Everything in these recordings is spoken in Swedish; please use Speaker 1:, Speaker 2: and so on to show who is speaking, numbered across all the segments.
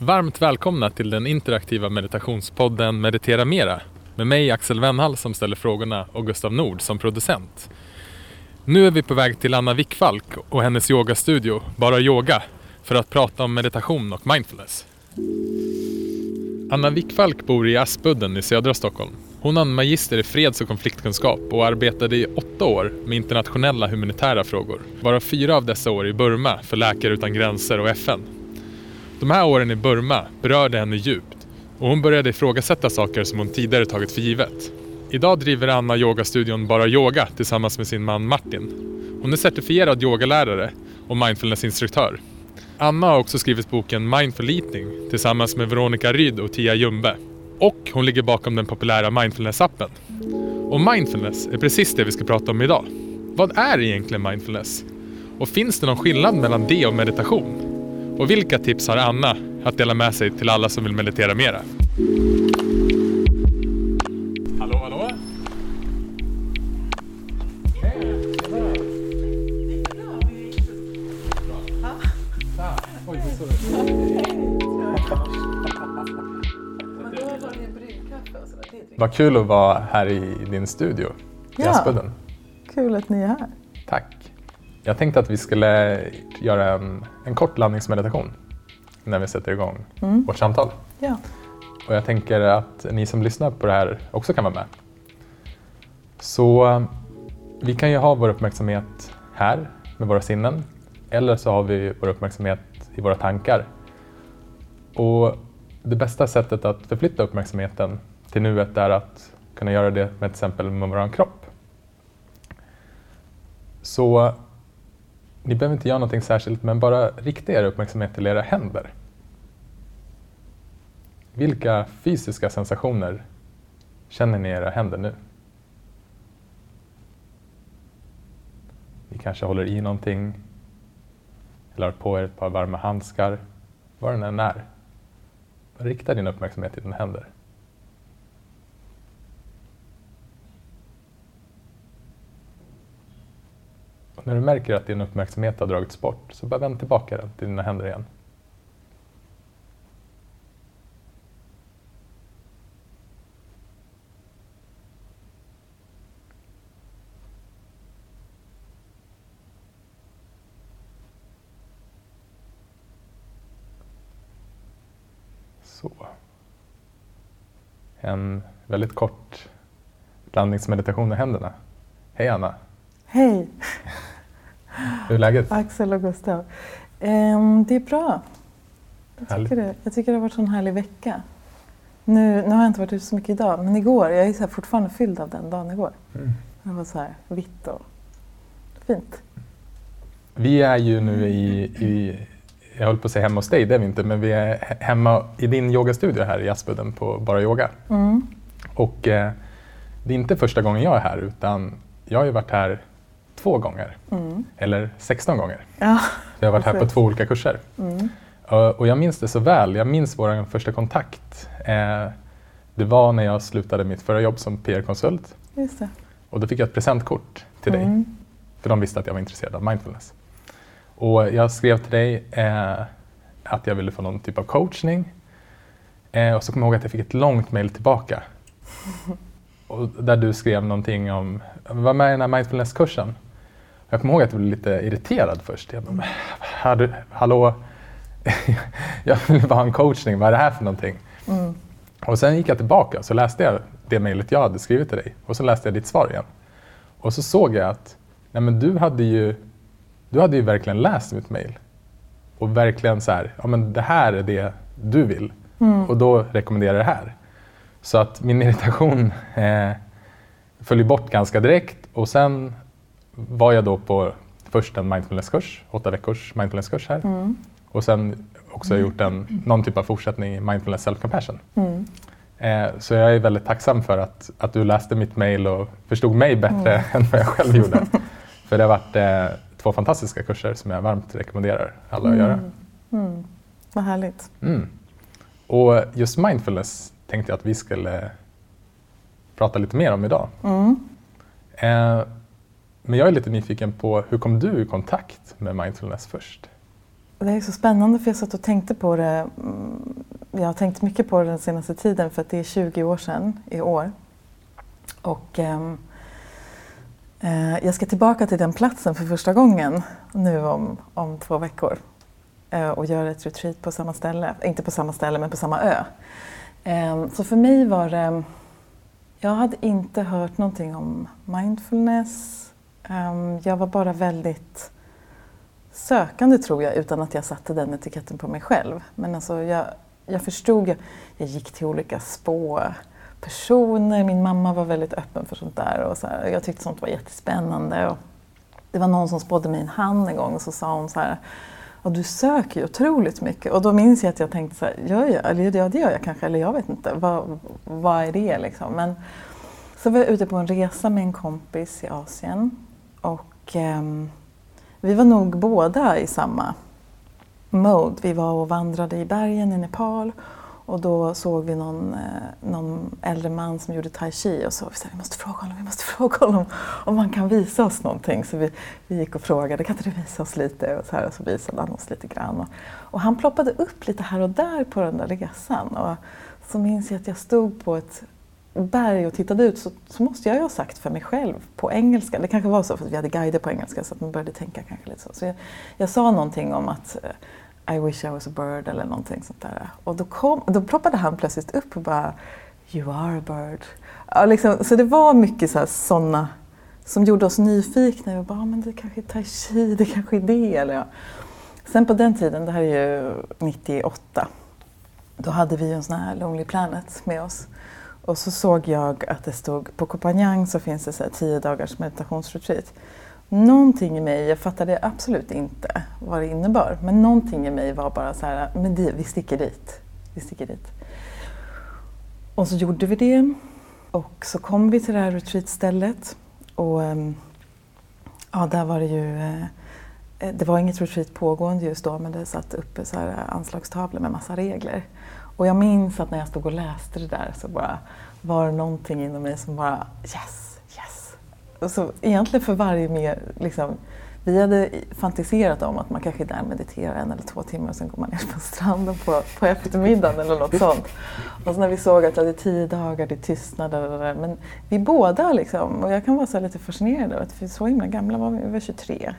Speaker 1: Varmt välkomna till den interaktiva meditationspodden Meditera Mera med mig Axel Wennhall som ställer frågorna och Gustav Nord som producent. Nu är vi på väg till Anna Wickfalk och hennes yogastudio Bara Yoga för att prata om meditation och mindfulness. Anna Wickfalk bor i Aspudden i södra Stockholm. Hon har en magister i freds och konfliktkunskap och arbetade i åtta år med internationella humanitära frågor, varav fyra av dessa år i Burma för Läkare Utan Gränser och FN. De här åren i Burma berörde henne djupt och hon började ifrågasätta saker som hon tidigare tagit för givet. Idag driver Anna yogastudion Bara Yoga tillsammans med sin man Martin. Hon är certifierad yogalärare och mindfulnessinstruktör. Anna har också skrivit boken Mindful Eating tillsammans med Veronica Ryd och Tia Jumbe. Och hon ligger bakom den populära mindfulness-appen. Och mindfulness är precis det vi ska prata om idag. Vad är egentligen mindfulness? Och finns det någon skillnad mellan det och meditation? Och vilka tips har Anna att dela med sig till alla som vill meditera mera? Hallå, hallå? Vad kul att vara här i din studio i
Speaker 2: Ja.
Speaker 1: Aspudden.
Speaker 2: Kul att ni är här.
Speaker 1: Tack. Jag tänkte att vi skulle göra en, en kort landningsmeditation när vi sätter igång vårt samtal.
Speaker 2: Ja.
Speaker 1: Och jag tänker att ni som lyssnar på det här också kan vara med. Så eh, vi kan ju ha vår uppmärksamhet här med våra sinnen eller så har vi vår uppmärksamhet i våra tankar. Och det bästa sättet att förflytta uppmärksamheten till nuet är att kunna göra det med till exempel med vår kropp. Så ni behöver inte göra någonting särskilt men bara rikta er uppmärksamhet till era händer. Vilka fysiska sensationer känner ni i era händer nu? Ni kanske håller i någonting eller har på er ett par varma handskar. Vad den än är. Rikta din uppmärksamhet till dina händer. När du märker att din uppmärksamhet har dragits bort så bara vänd tillbaka den till dina händer igen. Så. En väldigt kort landningsmeditation med händerna. Hej Anna,
Speaker 2: Hej,
Speaker 1: hur är läget?
Speaker 2: Axel och Gustav. Ehm, det är bra. Jag tycker, det. jag tycker det har varit en härlig vecka. Nu, nu har jag inte varit ute så mycket idag, men igår, jag är så fortfarande fylld av den dagen igår.
Speaker 1: Mm.
Speaker 2: Det var så här vitt och fint.
Speaker 1: Vi är ju nu i, i, jag höll på att säga hemma hos dig, det är vi inte, men vi är he- hemma i din yogastudio här i Aspudden på Bara Yoga.
Speaker 2: Mm.
Speaker 1: Och eh, det är inte första gången jag är här, utan jag har ju varit här två gånger,
Speaker 2: Mm.
Speaker 1: eller 16 gånger.
Speaker 2: Ja.
Speaker 1: Jag har varit här på två olika kurser.
Speaker 2: Mm.
Speaker 1: Och jag minns det så väl. Jag minns vår första kontakt. Eh, det var när jag slutade mitt förra jobb som PR-konsult.
Speaker 2: Just det.
Speaker 1: Och då fick jag ett presentkort till dig.
Speaker 2: Mm.
Speaker 1: För de visste att jag var intresserad av mindfulness. Och jag skrev till dig eh, att jag ville få någon typ av coachning. Eh, och så kommer jag ihåg att jag fick ett långt mejl tillbaka. Och där du skrev någonting om, var med i den här mindfulness-kursen. Jag kommer ihåg att jag blev lite irriterad först. Jag bara, "Hallå, hallå, jag vill bara ha en coachning, vad är det här för någonting?
Speaker 2: Mm.
Speaker 1: Och sen gick jag tillbaka och så läste jag det mejlet jag hade skrivit till dig. Och så läste jag ditt svar igen. Och så såg jag att nej men du, hade ju, du hade ju verkligen läst mitt mejl. Och verkligen så här, ja men det här är det du vill. Och då rekommenderar jag det här. Så att min irritation eh, föll bort ganska direkt. Och sen var jag då på först en mindfulnesskurs, åtta veckors mindfulnesskurs här.
Speaker 2: Mm.
Speaker 1: Och sen också gjort en, någon typ av fortsättning i mindfulness self-compassion.
Speaker 2: Mm.
Speaker 1: Eh, så jag är väldigt tacksam för att, att du läste mitt mejl och förstod mig bättre än vad jag själv gjorde. för det har varit eh, två fantastiska kurser som jag varmt rekommenderar alla att göra.
Speaker 2: Mm. Vad härligt.
Speaker 1: Mm. Och just mindfulness tänkte jag att vi skulle prata lite mer om idag.
Speaker 2: Mm.
Speaker 1: Eh, men jag är lite nyfiken på hur kom du i kontakt med mindfulness först?
Speaker 2: det är så spännande för jag satt och tänkte på det. Mm, jag har tänkt mycket på det den senaste tiden för att det är 20 år sedan i år. Och ehm, eh, jag ska tillbaka till den platsen för första gången nu om, om två veckor. Eh, och göra ett retreat på samma ställe. Inte på samma ställe men på samma ö. Ehm, så för mig var det... Jag hade inte hört någonting om mindfulness. Ehm, jag var bara väldigt sökande tror jag utan att jag satte den etiketten på mig själv. Men alltså jag, jag förstod, jag, jag gick till olika spåpersoner, min mamma var väldigt öppen för sånt där och så här, jag tyckte sånt var jättespännande. Och det var någon som spådde mig en hand en gång och så sa hon så här och du söker ju otroligt mycket. Och då minns jag att jag tänkte så här, gör jag? Eller ja, det gör jag kanske, eller jag vet inte. Vad, vad är det liksom? Men så var jag ute på en resa med en kompis i Asien. Och eh, vi var nog båda i samma mode. Vi var och vandrade i bergen i Nepal och då såg vi någon, eh, någon äldre man som gjorde tai chi och så vi sa vi måste fråga honom, vi måste fråga honom om han kan visa oss någonting. Så vi, vi gick och frågade, kan inte du visa oss lite? Och så, här, och så visade han oss lite grann. Och, och han ploppade upp lite här och där på den där resan. Och så minns jag att jag stod på ett berg och tittade ut så, så måste jag ju ha sagt för mig själv på engelska. Det kanske var så för att vi hade guider på engelska så att man började tänka kanske lite så. Så jag, jag sa någonting om att eh, I wish I was a bird eller någonting sånt där. Och då, kom, då ploppade han plötsligt upp och bara You are a bird. Ja, liksom, så det var mycket så sådana som gjorde oss nyfikna. Och bara, men det kanske är tai chi, det kanske är det. Eller ja. Sen på den tiden, det här är ju 98, då hade vi ju en sån här Lonely Planet med oss. Och så såg jag att det stod, på Kopanjang så finns det så här 10 dagars meditationsretreat. Någonting i mig, jag fattade absolut inte vad det innebar, men någonting i mig var bara så här, men det, vi sticker dit. Vi sticker dit. Och så gjorde vi det. Och så kom vi till det här retreatstället. Och ehm, ja, där var det ju... Eh, det var inget retreat pågående just då, men det satt uppe så här anslagstavlor med massa regler. Och jag minns att när jag stod och läste det där så bara var det någonting inom mig som bara yes, yes. Och så egentligen för varje mer, liksom, vi hade fantiserat om att man kanske är där och mediterar en eller två timmar och sen går man ner på stranden på, på eftermiddagen eller något sånt. Och så när vi såg att det är tio dagar, det är tystnad, men vi båda liksom, och jag kan vara så lite fascinerad över att vi är så himla gamla var vi, vi var 23.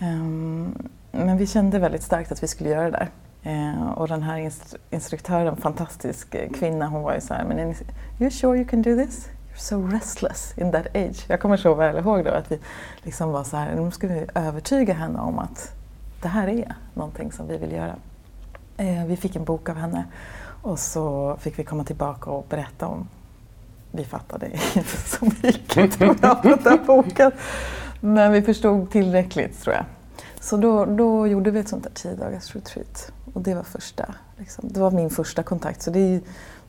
Speaker 2: Um, ehm, men vi kände väldigt starkt att vi skulle göra det där. Eh, och den här instru instruktören, fantastisk eh, kvinna, hon var ju så här, men är you sure you can do this? You're so restless in that age. Jag kommer så väl ihåg då att vi liksom var så här, nu ska vi övertyga henne om att det här är någonting som vi vill göra. Eh, vi fick en bok av henne och så fick vi komma tillbaka och berätta om vi fattade inte så mycket tror jag av den här boken. Men vi förstod tillräckligt tror jag. Så då, då gjorde vi ett sånt där tio dagars retreat. Och det var första, liksom. det var min första kontakt. Så det är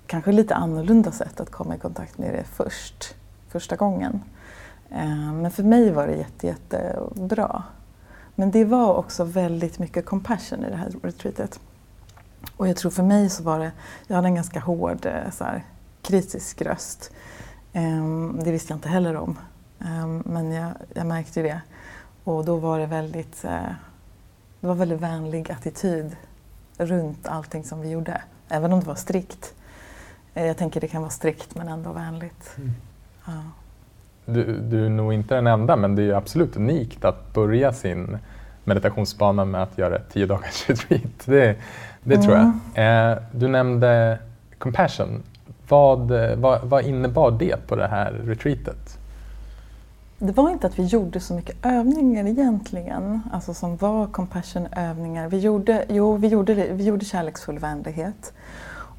Speaker 2: kanske lite annorlunda sätt att komma i kontakt med det först, första gången. Eh, men för mig var det jätte, jättebra. Men det var också väldigt mycket compassion i det här retreatet. Och jag tror för mig så var det, jag hade en ganska hård eh, så här, kritisk röst. Ehm, det visste jag inte heller om. Ehm, men jag, jag märkte det. Och då var det väldigt, uh, det var väldigt vänlig attityd runt allting som vi gjorde. Även om det var strikt. Uh, jag tänker det kan vara strikt men ändå vänligt. Mm.
Speaker 1: Ja. Du, du är nog inte den enda men det är absolut unikt att börja sin meditationsbana med att göra ett tio dagars retreat. Det, det tror jag. Mm. du nämnde compassion. Vad, vad, vad innebar det på det här retreatet?
Speaker 2: Det var inte att vi gjorde så mycket övningar egentligen, alltså som var compassion-övningar. Vi gjorde, jo, vi gjorde, vi gjorde kärleksfull vänlighet.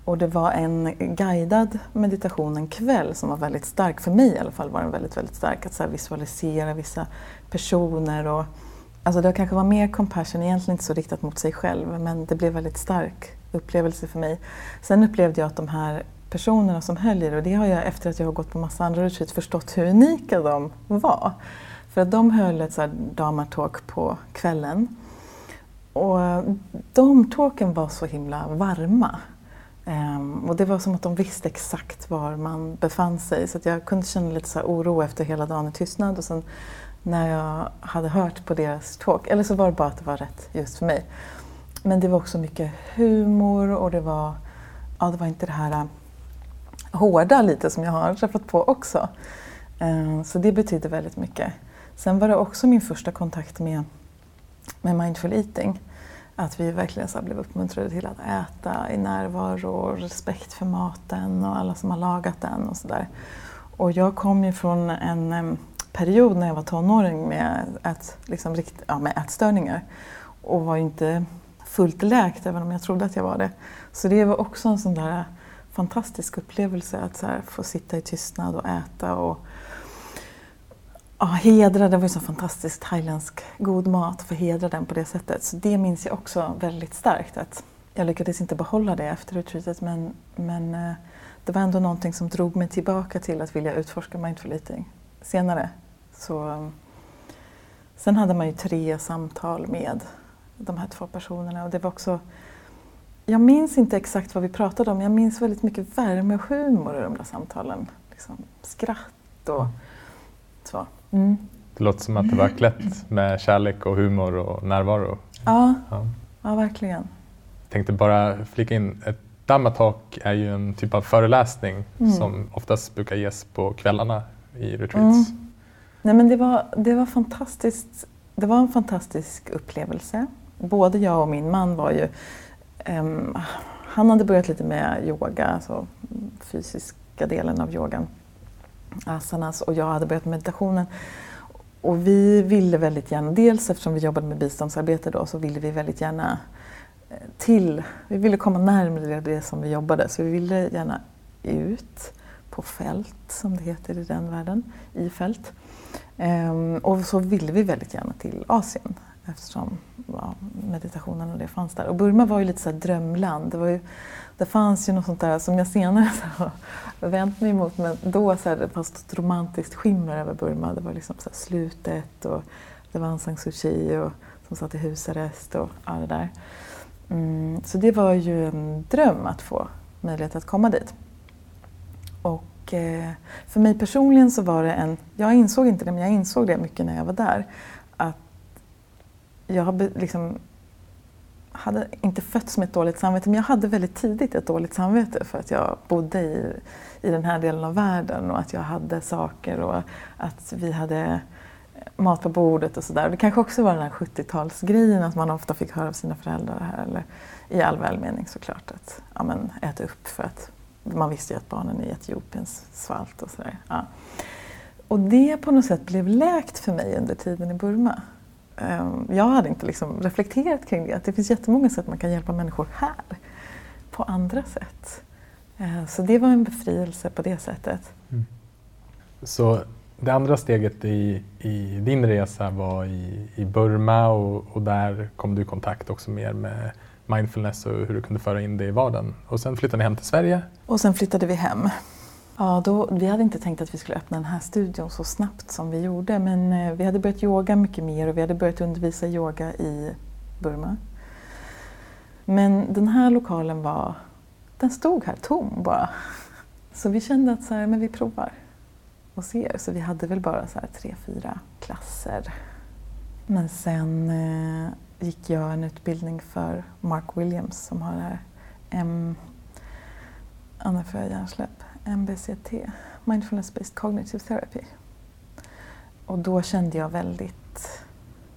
Speaker 2: Och det var en guidad meditation en kväll som var väldigt stark, för mig i alla fall var den väldigt, väldigt stark. Att så visualisera vissa personer och Alltså det kanske var mer compassion, egentligen inte så riktat mot sig själv, men det blev väldigt stark upplevelse för mig. Sen upplevde jag att de här personerna som höll i det, och det har jag efter att jag har gått på massa andra retreat förstått hur unika de var. För att de höll ett damartalk på kvällen. Och de talken var så himla varma. Um, och det var som att de visste exakt var man befann sig. Så jag kunde känna lite så oro efter hela dagen i tystnad. Och sen när jag hade hört på deras talk, eller så var det bara att det var rätt just för mig. men det var också mycket humor och det var, ja, det var inte det här hårda lite som jag har träffat på också. Eh, så det betydde väldigt mycket. Sen var det också min första kontakt med, med mindful eating. Att vi verkligen så blev uppmuntrade till att äta i närvaro och respekt för maten och alla som har lagat den och sådär. Och jag kom ju från en period när jag var tonåring med, ät, liksom, ja, med ätstörningar och var inte fullt läkt även om jag trodde att jag var det. Så det var också en sån där fantastisk upplevelse att så här, få sitta i tystnad och äta och ja, hedra, det var ju så fantastisk thailändsk god mat, få hedra den på det sättet. Så det minns jag också väldigt starkt. Att jag lyckades inte behålla det efter retreatet men, men eh, det var ändå någonting som drog mig tillbaka till att vilja utforska mindful eating senare. Så, sen hade man ju tre samtal med de här två personerna och det var också jag minns inte exakt vad vi pratade om, jag minns väldigt mycket värme och humor i de där samtalen. Liksom, skratt och så.
Speaker 1: Mm. Det låter som att det var klätt med kärlek och humor och närvaro.
Speaker 2: Ja, ja. ja verkligen.
Speaker 1: Jag tänkte bara flika in, ett Dhamma Talk är ju en typ av föreläsning mm. som oftast brukar ges på kvällarna i retreats. Mm.
Speaker 2: Nej, men det, var, det var fantastiskt. Det var en fantastisk upplevelse. Både jag och min man var ju... Um, han hade börjat lite med yoga, alltså fysiska delen av yogan asanas och jag hade börjat med meditationen. Och vi ville väldigt gärna, dels eftersom vi jobbade med biståndsarbete då, så ville vi väldigt gärna eh, till, vi ville komma närmare det som vi jobbade, så vi ville gärna ut på fält, som det heter i den världen, i fält. Um, och så ville vi väldigt gärna till Asien eftersom ja, meditationen och det fanns där. Och Burma var ju lite så drömland. Det var ju det fanns ju något sånt där som jag senare har vänt mig emot, men då så här, det fanns ett romantiskt skimmer över Burma. Det var liksom så slutet och det var Aung San Suu Kyi och, som satt i husarrest och allt det där. Mm, så det var ju en dröm att få möjlighet att komma dit. Och eh, för mig personligen så var det en, jag insåg inte det, men jag insåg det mycket när jag var där, jag liksom hade inte fötts med ett dåligt samvete, men jag hade väldigt tidigt ett dåligt samvete för att jag bodde i, i den här delen av världen och att jag hade saker och att vi hade eh, mat på bordet och sådär. Det kanske också var den här 70-talsgrejen att man ofta fick höra av sina föräldrar här, eller i all välmening såklart, att ja, men, äta upp för att man visste ju att barnen i Etiopien svalt och sådär. Ja. Och det på något sätt blev läkt för mig under tiden i Burma. Ehm, jag hade inte liksom reflekterat kring det, att det finns jättemånga sätt man kan hjälpa människor här på andra sätt. Ehm, så det var en befrielse på det sättet. Mm.
Speaker 1: Så det andra steget i, i din resa var i, i Burma och, och, där kom du i kontakt också mer med mindfulness och hur du kunde föra in det i vardagen. Och sen flyttade ni hem till Sverige?
Speaker 2: Och sen flyttade vi hem. Ja, då, vi hade inte tänkt att vi skulle öppna den här studion så snabbt som vi gjorde men eh, vi hade börjat yoga mycket mer och vi hade börjat undervisa yoga i Burma. Men den här lokalen var, den stod här tom bara. Så vi kände att så här, men vi provar och ser. Så vi hade väl bara så här tre, fyra klasser. Men sen eh, gick jag en utbildning för Mark Williams som har det här M... Ja, nu får. MBCT, Mindfulness Based Cognitive Therapy. Och då kände jag väldigt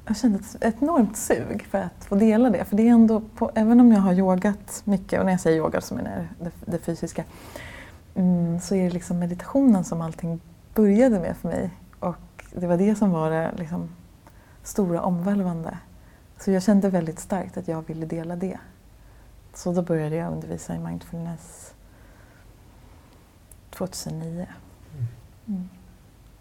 Speaker 2: jag kände ett enormt sug för att få dela det. För det är ändå, på, även om jag har yogat mycket, och när jag säger yoga så menar jag det, det fysiska, mm, så är det liksom meditationen som allting började med för mig. Och det var det som var det liksom, stora omvälvande. Så jag kände väldigt starkt att jag ville dela det. Så då började jag undervisa i mindfulness 2009.
Speaker 1: Mm.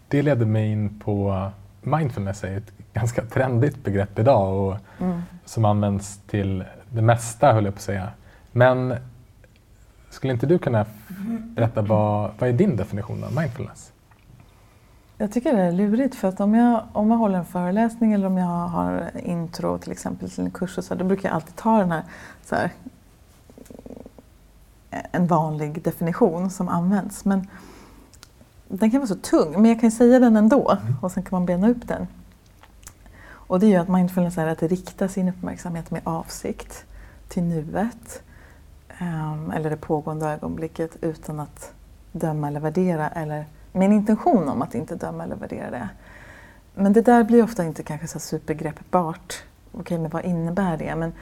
Speaker 1: Det ledde mig in på mindfulness är ett ganska trendigt begrepp idag och mm. som används till det mesta höll jag på att säga. Men skulle inte du kunna berätta vad, vad är din definition av mindfulness?
Speaker 2: Jag tycker det är lurigt för att om jag, om jag håller en föreläsning eller om jag har intro till exempel till en kurs och så, då brukar jag alltid ta den här, så här en vanlig definition som används. Men den kan vara så tung, men jag kan säga den ändå mm. och sen kan man bena upp den. Och det är ju att mindfulness är att rikta sin uppmärksamhet med avsikt till nuet um, eller det pågående ögonblicket utan att döma eller värdera eller med en intention om att inte döma eller värdera det. Men det där blir ofta inte kanske så supergreppbart. Okej, men vad innebär det? Men,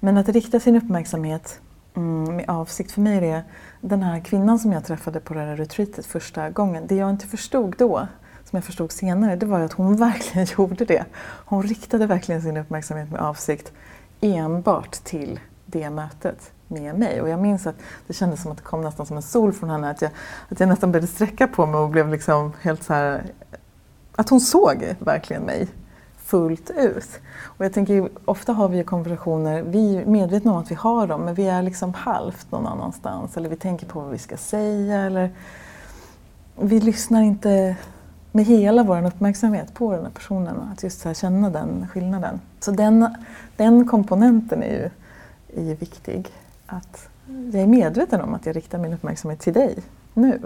Speaker 2: men att rikta sin uppmärksamhet mm, med avsikt för mig är det den här kvinnan som jag träffade på det här retreatet första gången. Det jag inte förstod då, som jag förstod senare, det var att hon verkligen gjorde det. Hon riktade verkligen sin uppmärksamhet med avsikt enbart till det mötet med mig. Och jag minns att det kändes som att det kom nästan som en sol från henne. Att jag, att jag nästan började sträcka på mig och blev liksom helt så här... Att hon såg verkligen mig fullt ut. Och jag tänker, ofta har vi konversationer, vi är medvetna om att vi har dem, men vi är liksom halvt någon annanstans. Eller vi tänker på vad vi ska säga. Eller vi lyssnar inte med hela vår uppmärksamhet på den här personen. Att just så känna den skillnaden. Så den, den komponenten är ju, är viktig. Att jag är medveten om att jag riktar min uppmärksamhet till dig nu.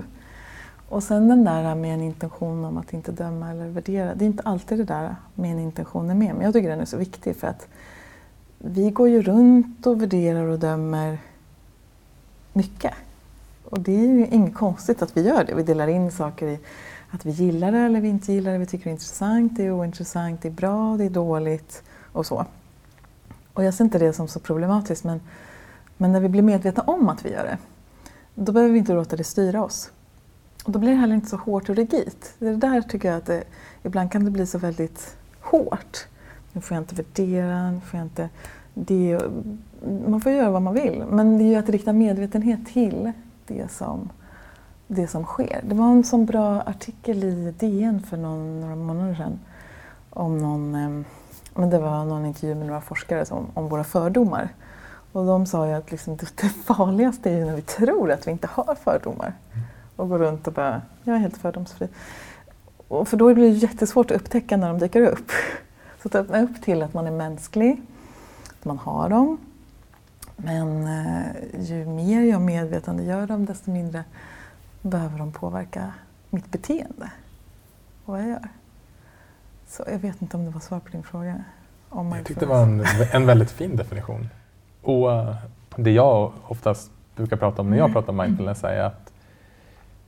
Speaker 2: Och sen den där med en intention om att inte döma eller värdera. Det är inte alltid det där med en intention är med. Men jag tycker den är så viktig för att vi går ju runt och värderar och dömer mycket. Och det är ju inget konstigt att vi gör det. Vi delar in saker i att vi gillar det eller vi inte gillar det. Vi tycker det är intressant, det är ointressant, det är bra, det är dåligt och så. Och jag ser inte det som så problematiskt men, men när vi blir medvetna om att vi gör det, då behöver vi inte låta det styra oss. Och då blir det heller inte så hårt och rigitt. Det där tycker jag att det, ibland kan det bli så väldigt hårt. Nu får jag inte värdera, nu får jag inte... Det, man får göra vad man vill, men det är ju att rikta medvetenhet till det som, det som sker. Det var en sån bra artikel i DN för någon, några månader sedan om någon, ehm, men det var någon intervju med några forskare som, om våra fördomar. Och de sa ju att liksom det farligaste är ju när vi tror att vi inte har fördomar mm och går runt och bara, jag är helt fördomsfri. Och för då blir det jättesvårt att upptäcka när de dyker upp. Så att öppna upp till att man är mänsklig, att man har dem. Men eh, ju mer jag medvetandegör dem, desto mindre behöver de påverka mitt beteende och vad jag gör. Så jag vet inte om det var svar på din fråga.
Speaker 1: Om jag tyckte det var en, en väldigt fin definition. Och det jag oftast brukar prata om när jag mm. pratar om mindfulness är att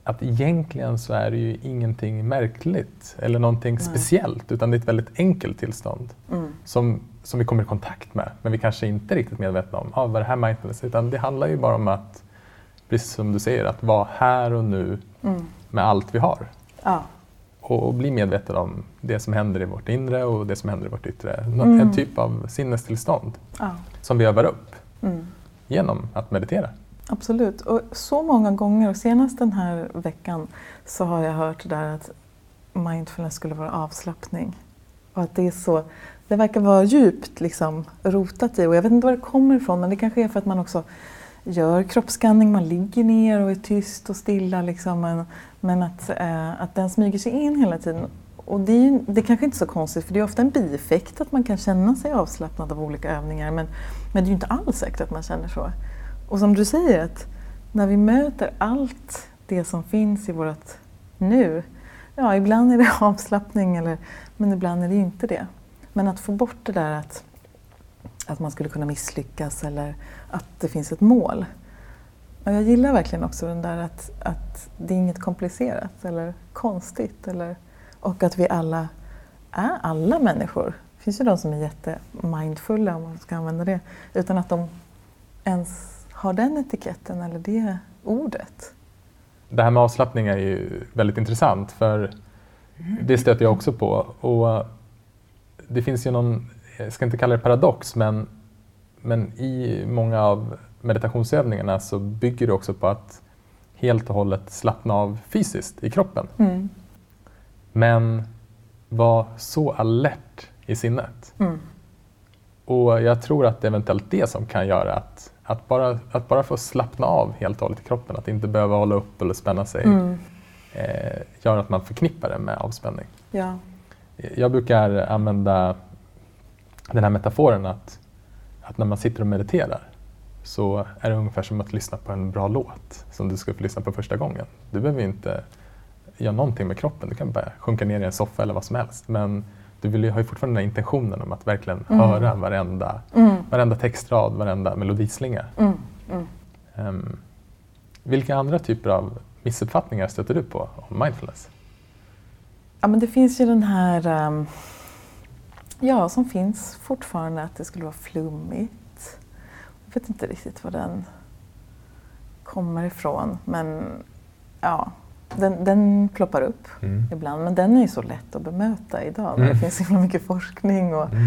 Speaker 1: att egentligen så är det ju ingenting märkligt eller någonting Nej. speciellt utan det är ett väldigt enkelt tillstånd mm. som, som vi kommer i kontakt med men vi kanske inte är riktigt medvetna om ah, vad det här mindfulness utan det handlar ju bara om att, precis som du säger, att vara här och nu mm. med allt vi har. Ja. Och, och, bli medveten om det som händer i vårt inre och det som händer i vårt yttre. Mm. En typ av sinnestillstånd ja. som vi övar upp mm. genom att meditera.
Speaker 2: Absolut. Och så många gånger, och senast den här veckan, så har jag hört det där att mindfulness skulle vara avslappning. Och att det är så, det verkar vara djupt liksom, rotat i, och jag vet inte var det kommer ifrån, men det kanske är för att man också gör kroppsskanning, man ligger ner och är tyst och stilla. Liksom, men, men att, eh, att den smyger sig in hela tiden. Och det är, ju, det är kanske inte så konstigt, för det är ofta en bieffekt att man kan känna sig avslappnad av olika övningar, men, men det är ju inte alls säkert att man känner så. Och som du säger, att när vi möter allt det som finns i vårt nu, ja ibland är det avslappning, eller, men ibland är det inte det. Men att få bort det där att, att man skulle kunna misslyckas eller att det finns ett mål. Och jag gillar verkligen också den där att, att det är inget komplicerat eller konstigt. Eller, och att vi alla är alla människor. Det finns ju de som är jättemindfulla, om man ska använda det, utan att de ens har den etiketten eller det ordet.
Speaker 1: Det här med avslappning är ju väldigt intressant för det stöter jag också på. Och det finns ju någon, jag ska inte kalla det paradox, men, men i många av meditationsövningarna så bygger det också på att helt och hållet slappna av fysiskt i kroppen. Mm. Men vara så alert i sinnet. Mm. Och jag tror att det är eventuellt det som kan göra att att bara, att bara få slappna av helt och hållet i kroppen, att inte behöva hålla upp eller spänna sig, mm. eh, gör att man förknippar det med avspänning. Ja. Jag brukar använda den här metaforen att, att när man sitter och mediterar så är det ungefär som att lyssna på en bra låt som du ska få lyssna på första gången. Du behöver inte göra någonting med kroppen, du kan bara sjunka ner i en soffa eller vad som helst. Men du vill ju, har ju fortfarande den här intentionen om att verkligen
Speaker 2: Mm.
Speaker 1: höra varenda,
Speaker 2: Mm.
Speaker 1: varenda textrad, varenda melodislinga.
Speaker 2: Mm.
Speaker 1: Ehm, vilka andra typer av missuppfattningar stöter du på om mindfulness?
Speaker 2: Ja, men det finns ju den här, ehm, ja, som finns fortfarande, att det skulle vara flummigt. Jag vet inte riktigt var den kommer ifrån, men ja, den, den ploppar upp
Speaker 1: Mm.
Speaker 2: ibland. Men den är ju så lätt att bemöta idag när
Speaker 1: Mm.
Speaker 2: det finns så himla mycket forskning. Och
Speaker 1: Mm.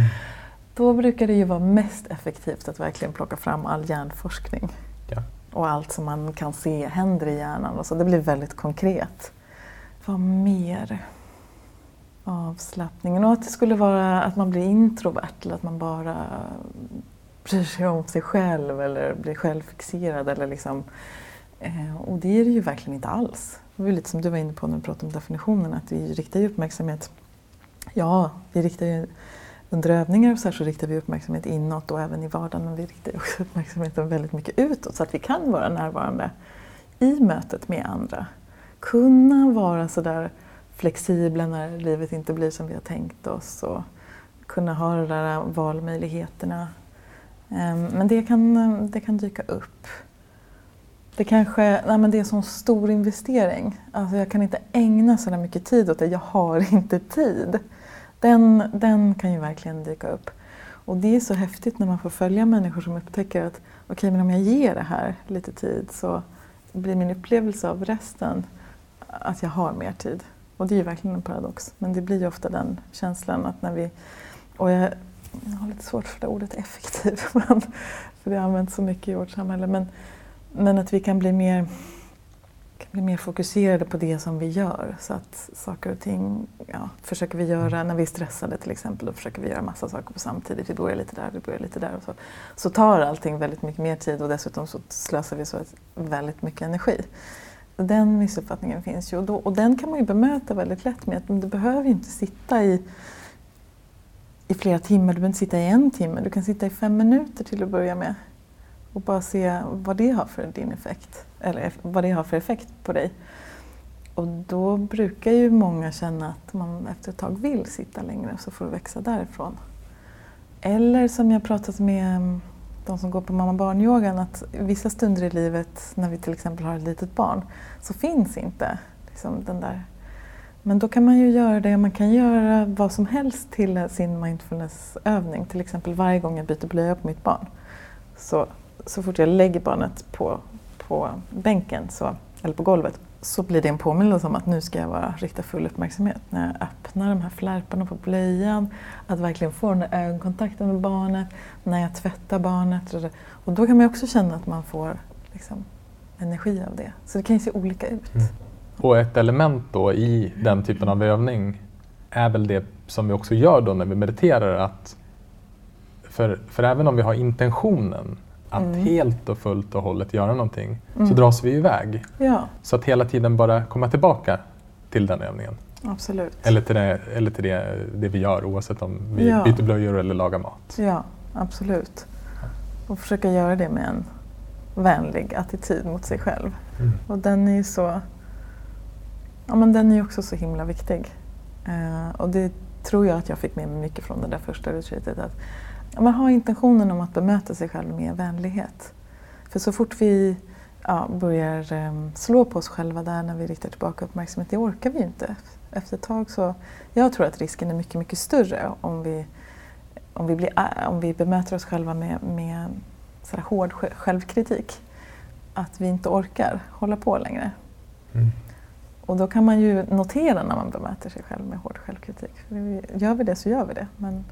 Speaker 2: då brukar det ju vara mest effektivt att verkligen plocka fram all hjärnforskning.
Speaker 1: Ja.
Speaker 2: Och allt som man kan se händer i hjärnan. Och så. Det blir väldigt konkret. Vad mer? Avslappningen. Och att det skulle vara att man blir introvert eller att man bara bryr sig om sig själv eller blir självfixerad. Eller liksom, eh, och det är det ju verkligen inte alls. Det var lite som du var inne på när du pratade om definitionen, att vi riktar ju uppmärksamhet. Ja, vi riktar ju under övningar och så, här så riktar vi uppmärksamhet inåt och även i vardagen, men vi riktar ju också uppmärksamheten väldigt mycket utåt så att vi kan vara närvarande i mötet med andra. Kunna vara sådär flexibla när livet inte blir som vi har tänkt oss och kunna ha de där valmöjligheterna. Ehm, men det kan, det kan dyka upp. Det kanske, nej men det är en sån stor investering. Alltså jag kan inte ägna så där mycket tid åt det. Jag har inte tid. Den, den kan ju verkligen dyka upp. Och det är så häftigt när man får följa människor som upptäcker att okej, men om jag ger det här lite tid så blir min upplevelse av resten att jag har mer tid. Och det är ju verkligen en paradox. Men det blir ju ofta den känslan att när vi... Och jag, jag har lite svårt för det ordet effektiv, men, för det används så mycket i vårt samhälle. Men, men att vi kan bli mer kan bli mer fokuserade på det som vi gör. Så att saker och ting ja, försöker vi göra när vi är stressade till exempel. Då försöker vi göra massa saker på samtidigt. Vi börjar lite där, vi börjar lite där. Och så, så tar allting väldigt mycket mer tid och dessutom så slösar vi så väldigt mycket energi. Den missuppfattningen finns ju och, då, och den kan man ju bemöta väldigt lätt med att du behöver ju inte sitta i, i flera timmar, du behöver inte sitta i en timme, du kan sitta i fem minuter till att börja med och bara se vad det har för din effekt, eller vad det har för effekt på dig. Och då brukar ju många känna att man efter ett tag vill sitta längre så får det växa därifrån. Eller som jag pratat med mm, de som går på mamma-barn-yogan att vissa stunder i livet när vi till exempel har ett litet barn så finns inte liksom den där men då kan man ju göra det, man kan göra vad som helst till sin mindfulnessövning. Till exempel varje gång jag byter blöja på mitt barn. Så, så fort jag lägger barnet på, på bänken, så, eller på golvet, så blir det en påminnelse om att nu ska jag vara, rikta full uppmärksamhet. När jag öppnar de här flärparna på blöjan, att verkligen få den där ögonkontakten med barnet, när jag tvättar barnet. Och då kan man ju också känna att man får liksom, energi av det. Så det kan ju se olika ut.
Speaker 1: Mm. Och ett element då i den typen av övning är väl det som vi också gör då när vi mediterar. Att för, för även om vi har intentionen att
Speaker 2: Mm.
Speaker 1: helt och fullt och hållet göra någonting så
Speaker 2: Mm.
Speaker 1: dras vi iväg.
Speaker 2: Ja,
Speaker 1: Så att hela tiden bara komma tillbaka till den övningen.
Speaker 2: absolut.
Speaker 1: Eller till det, eller till det, det vi gör oavsett om vi
Speaker 2: Ja.
Speaker 1: byter blöjor eller lagar mat.
Speaker 2: Ja, absolut. Och försöka göra det med en vänlig attityd mot sig själv.
Speaker 1: Mm.
Speaker 2: Och den är ju så... Ja, men den är också så himla viktig. Eh, och det tror jag att jag fick med mig mycket från det där första retreatet. Att man har intentionen om att bemöta sig själv med vänlighet. För så fort vi ja, börjar eh, slå på oss själva där när vi riktar tillbaka uppmärksamhet, det orkar vi ju inte. Efter ett tag så... Jag tror att risken är mycket, mycket större om vi, om vi, blir, ä- om vi bemöter oss själva med, med så hård sj- självkritik. Att vi inte orkar hålla på längre.
Speaker 1: Mm.
Speaker 2: Och då kan man ju notera när man bemöter sig själv med hård självkritik. För Gör vi det så gör vi det. Men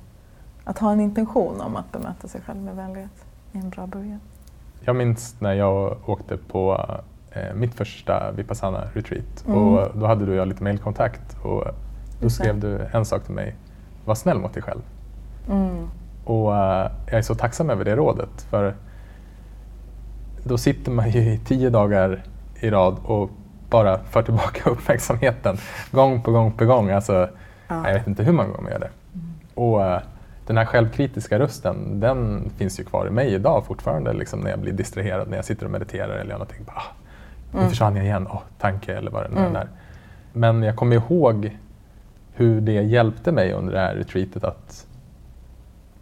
Speaker 2: att ha en intention om att bemöta sig själv med vänlighet är en bra början.
Speaker 1: Jag minns när jag åkte på eh, mitt första Vipassana-retreat
Speaker 2: Mm.
Speaker 1: och då hade du och jag lite mailkontakt och då skrev du en sak till mig. Var snäll mot dig själv.
Speaker 2: Mm.
Speaker 1: Och eh, jag är så tacksam över det rådet för då sitter man ju i tio dagar i rad och bara för tillbaka uppmärksamheten gång på gång på gång. Alltså,
Speaker 2: Ja.
Speaker 1: Jag vet inte hur många gånger man gör det.
Speaker 2: Mm.
Speaker 1: Och eh, den här självkritiska rösten, den finns ju kvar i mig idag fortfarande liksom när jag blir distraherad, när jag sitter och mediterar eller gör någonting. Bara, ah, nu
Speaker 2: Mm.
Speaker 1: försvann jag igen, oh, tanke eller vad det nu
Speaker 2: Mm.
Speaker 1: är. Men jag kommer ihåg hur det hjälpte mig under det här retreatet att,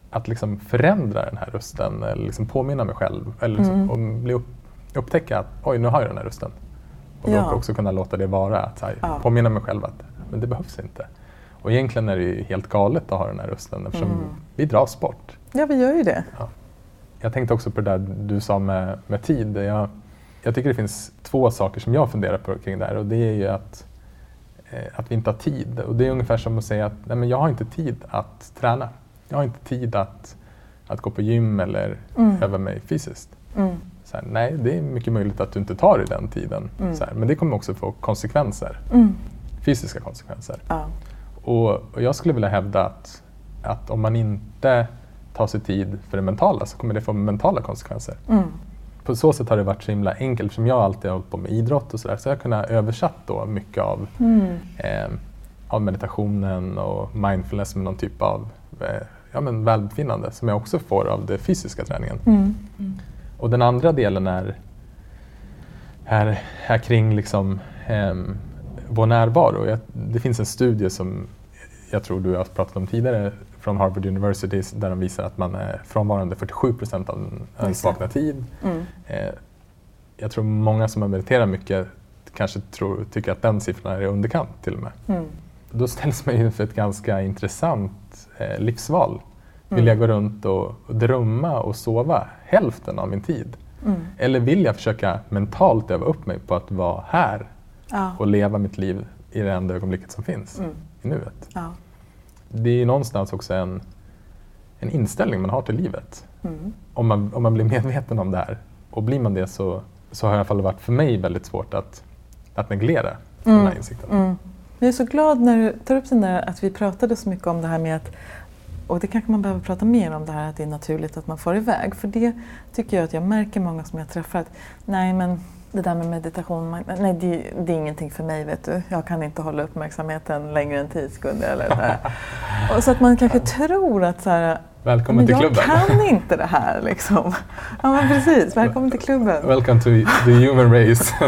Speaker 1: att liksom förändra den här rösten eller liksom påminna mig själv eller liksom,
Speaker 2: Mm.
Speaker 1: bli upp, upptäcka att oj, nu har jag den här rösten. Och
Speaker 2: Ja.
Speaker 1: också kunna låta det vara. Att, så här,
Speaker 2: Ja.
Speaker 1: Påminna mig själv att men det behövs inte. Och egentligen är det ju helt galet att ha den här rösten eftersom
Speaker 2: Mm.
Speaker 1: vi dras bort.
Speaker 2: Ja, vi gör ju det.
Speaker 1: Jag tänkte också på det där du sa med, med tid. Jag, jag tycker det finns två saker som jag funderar på kring det här och det är ju att, eh, att vi inte har tid. Och det är ungefär som att säga att nej, men jag har inte tid att träna. Jag har inte tid att, att gå på gym eller
Speaker 2: Mm.
Speaker 1: öva mig fysiskt.
Speaker 2: Mm.
Speaker 1: Så här, nej, det är mycket möjligt att du inte tar i den tiden.
Speaker 2: Mm.
Speaker 1: Så här, men det kommer också få konsekvenser,
Speaker 2: Mm.
Speaker 1: fysiska konsekvenser.
Speaker 2: Ja.
Speaker 1: Och, och jag skulle vilja hävda att, att om man inte tar sig tid för det mentala så kommer det få mentala konsekvenser.
Speaker 2: Mm.
Speaker 1: På så sätt har det varit så himla enkelt, som jag alltid har hållit på med idrott och sådär, så jag har kunnat översatt då mycket av,
Speaker 2: Mm.
Speaker 1: eh, av meditationen och mindfulness med någon typ av eh, ja, men välbefinnande som jag också får av den fysiska träningen.
Speaker 2: Mm.
Speaker 1: Och den andra delen är, är, är kring liksom, ehm, vår närvaro. Jag, det finns en studie som jag tror du har pratat om tidigare från Harvard University där de visar att man är frånvarande 47 procent av ens vakna tid.
Speaker 2: Mm.
Speaker 1: Eh, jag tror många som har mediterat mycket kanske tror, tycker att den siffran är i underkant till och med.
Speaker 2: Mm.
Speaker 1: Då ställs man inför ett ganska intressant eh, livsval. Vill
Speaker 2: Mm.
Speaker 1: jag gå runt och, och drömma och sova hälften av min tid?
Speaker 2: Mm.
Speaker 1: Eller vill jag försöka mentalt öva upp mig på att vara här
Speaker 2: Ja.
Speaker 1: och leva mitt liv i det enda ögonblicket som finns,
Speaker 2: Mm.
Speaker 1: i nuet?
Speaker 2: Ja.
Speaker 1: Det är ju någonstans också en, en inställning man har till livet.
Speaker 2: Mm.
Speaker 1: Om man, om man blir medveten om det här. Och blir man det så, så har det i alla fall varit för mig väldigt svårt att, att negligera den här
Speaker 2: Mm.
Speaker 1: insikten.
Speaker 2: Mm. Jag är så glad när du tar upp den där att vi pratade så mycket om det här med att och det kanske man behöver prata mer om det här att det är naturligt att man får iväg. För det tycker jag att jag märker många som jag träffar att nej men det där med meditation, man- nej det, det är ingenting för mig vet du. Jag kan inte hålla uppmärksamheten längre än 10 sekunder eller så här. Och så att man kanske tror att så här,
Speaker 1: Välkommen
Speaker 2: men
Speaker 1: till
Speaker 2: jag
Speaker 1: klubben!
Speaker 2: kan inte det här liksom. Ja men precis, välkommen till klubben.
Speaker 1: Welcome to the human race!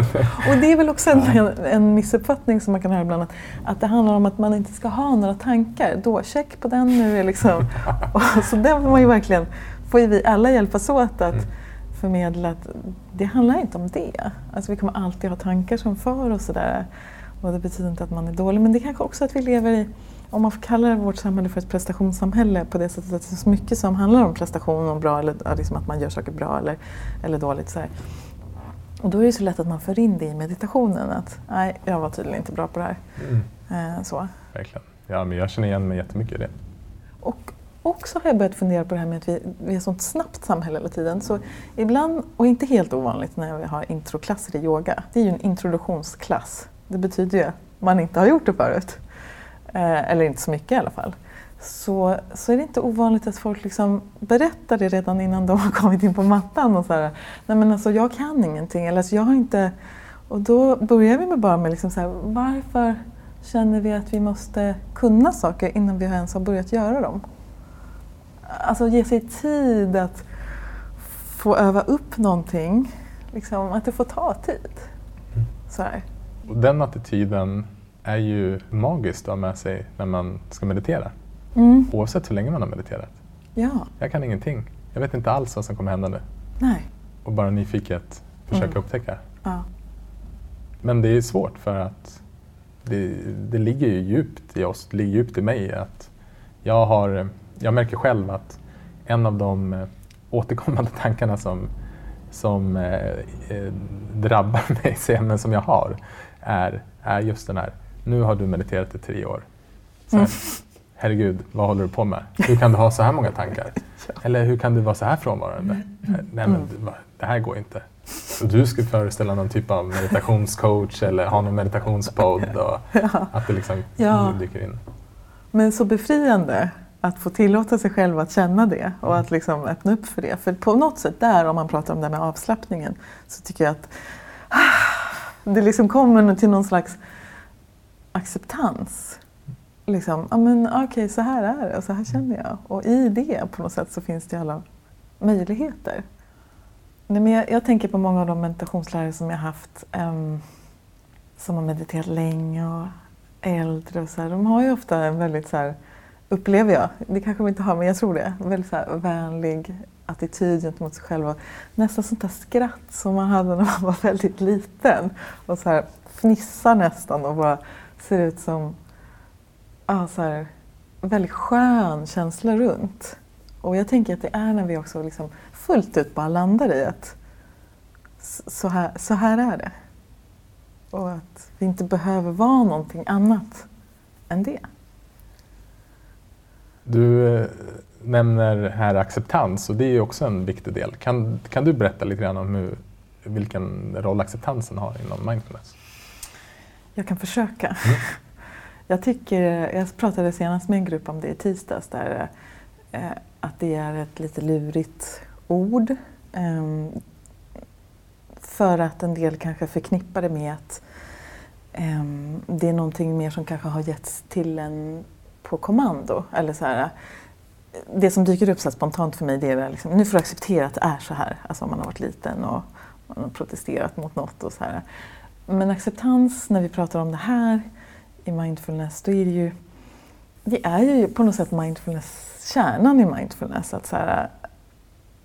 Speaker 2: Och det är väl också en, en, missuppfattning som man kan höra ibland, att, att det handlar om att man inte ska ha några tankar. Då, check på den nu. Liksom. Och, så den får man ju verkligen, får ju vi alla hjälpas åt att
Speaker 1: Mm.
Speaker 2: Förmedla att det handlar inte om det. Alltså vi kommer alltid ha tankar som för och sådär. Och det betyder inte att man är dålig, men det är kanske också att vi lever i om man får kalla vårt samhälle för ett prestationssamhälle på det sättet att det är så mycket som handlar om prestation och bra, eller liksom att man gör saker bra eller, eller dåligt. Så här. Och då är det så lätt att man för in det i meditationen. Att nej, jag var tydligen inte bra på det här.
Speaker 1: Mm,
Speaker 2: Eh, så.
Speaker 1: verkligen. Ja, men jag känner igen mig jättemycket i det.
Speaker 2: Och också har jag börjat fundera på det här med att vi, vi är ett sånt snabbt samhälle hela tiden. Så ibland, och inte helt ovanligt när vi har introklasser i yoga, det är ju en introduktionsklass. Det betyder ju att man inte har gjort det förut. Eh, eller inte så mycket i alla fall. Så, så är det inte ovanligt att folk liksom berättar det redan innan de har kommit in på mattan. Och så här, Nej men alltså jag kan ingenting. Eller alltså jag har inte... Och då börjar vi med bara med liksom så här, varför känner vi att vi måste kunna saker innan vi ens har börjat göra dem? Alltså ge sig tid att få öva upp någonting. Liksom, att det får ta tid. Så här.
Speaker 1: Den attityden är ju magiskt att ha med sig när man ska meditera.
Speaker 2: Mm.
Speaker 1: Oavsett hur länge man har mediterat.
Speaker 2: Ja,
Speaker 1: Jag kan ingenting. Jag vet inte alls vad som kommer hända nu.
Speaker 2: nej.
Speaker 1: Och bara nyfiket försöka
Speaker 2: Mm.
Speaker 1: upptäcka.
Speaker 2: Ja.
Speaker 1: Men det är svårt för att det, det ligger ju djupt i oss, det ligger djupt i mig att jag har, jag märker själv att en av de eh, återkommande tankarna som, som eh, eh, drabbar mig, så- men som jag har, är, är just den här, nu har du mediterat i tre år. Här,
Speaker 2: Mm.
Speaker 1: Herregud, vad håller du på med? Hur kan du ha så här många tankar? Eller hur kan du vara så här frånvarande? Nej men
Speaker 2: Mm.
Speaker 1: det här går inte. Så du skulle föreställa någon typ av meditationscoach eller ha någon meditationspodd och att det liksom
Speaker 2: Ja.
Speaker 1: dyker in.
Speaker 2: Men så befriande att få tillåta sig själv att känna det och att liksom öppna upp för det. För på något sätt där, om man pratar om det här med avslappningen, så tycker jag att ah, det liksom kommer till någon slags acceptans. Liksom, ja men okej, så här är det och så här känner jag. Och i det på något sätt så finns det alla möjligheter. Nej, men jag, jag tänker på många av de meditationslärare som jag haft ehm, som har mediterat länge och äldre och så här, de har ju ofta en väldigt så här, upplever jag, det kanske de inte har men jag tror det, väldigt så här, vänlig attityd gentemot sig själv. Och nästan sånt där skratt som man hade när man var väldigt liten. Och så här fnissar nästan och bara ser ut som ja, så här, väldigt skön känsla runt. Och jag tänker att det är när vi också liksom fullt ut bara landar i att så här, så här är det. Och att vi inte behöver vara någonting annat än det.
Speaker 1: Du eh, nämner här acceptans och det är ju också en viktig del. Kan, kan du berätta lite grann om hur, vilken roll acceptansen har inom mindfulness?
Speaker 2: Jag kan försöka. Mm. Jag, tycker, jag pratade senast med en grupp om det i tisdags där eh, att det är ett lite lurigt ord. Eh, för att en del kanske förknippar det med att eh, det är någonting mer som kanske har getts till en på kommando. Eller så här, det som dyker upp så spontant för mig det är liksom, nu får du acceptera att det är så här. Alltså om man har varit liten och man har protesterat mot något och så här. Men acceptans när vi pratar om det här i mindfulness, då är det ju det är ju på något sätt mindfulness, kärnan i mindfulness, att, så här,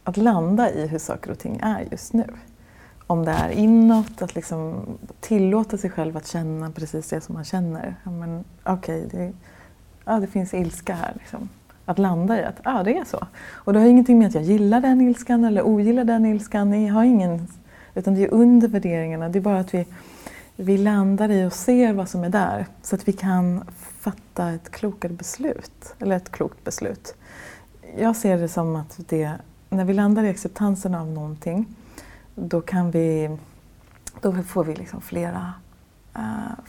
Speaker 2: att landa i hur saker och ting är just nu. Om det är inåt, att liksom tillåta sig själv att känna precis det som man känner. Okej, okay, det, det finns ilska här. Liksom att landa i att ah, det är så. Och det har ingenting med att jag gillar den ilskan eller ogillar den ilskan. Ni har ingen, utan det är under värderingarna. Det är bara att vi, vi landar i och ser vad som är där så att vi kan fatta ett klokare beslut. Eller ett klokt beslut. Jag ser det som att det, när vi landar i acceptansen av någonting då kan vi då får vi liksom flera, uh,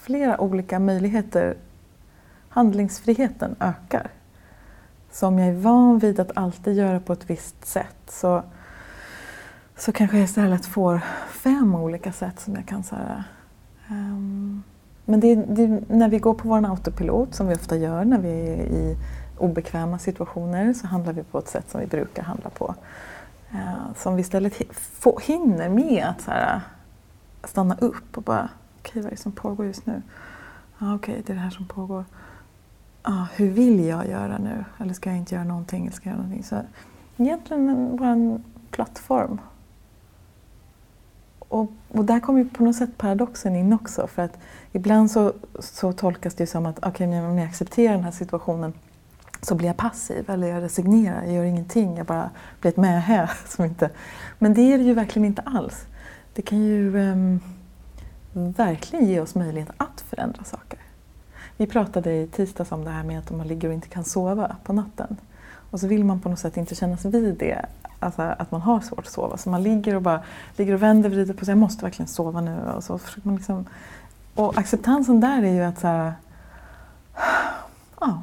Speaker 2: flera olika möjligheter. Handlingsfriheten ökar. Så om jag är van vid att alltid göra på ett visst sätt så, så kanske jag istället får fem olika sätt som jag kan så här, um, men det, det, när vi går på vår autopilot, som vi ofta gör när vi är i obekväma situationer, så handlar vi på ett sätt som vi brukar handla på. Uh, som vi istället hinner med att så här, stanna upp och bara, okej okay, vad är det som pågår just nu? Ja, okej, okay, det är det här som pågår ah, hur vill jag göra nu? Eller ska jag inte göra någonting? Eller ska jag göra någonting? Så egentligen en, bara en plattform. Och, och där kommer ju på något sätt paradoxen in också. För att ibland så, så tolkas det som att okay, om jag accepterar den här situationen så blir jag passiv eller jag resignerar, jag gör ingenting, jag bara blir ett mähä. Som inte... Men det är det ju verkligen inte alls. Det kan ju um, verkligen ge oss möjlighet att förändra saker. Vi pratade i tisdags om det här med att man ligger och inte kan sova på natten. Och så vill man på något sätt inte kännas vid det, alltså att man har svårt att sova. Så man ligger och bara ligger och vänder och vrider på sig. Jag måste verkligen sova nu. Och, så man liksom, och acceptansen där är ju att så här, ja,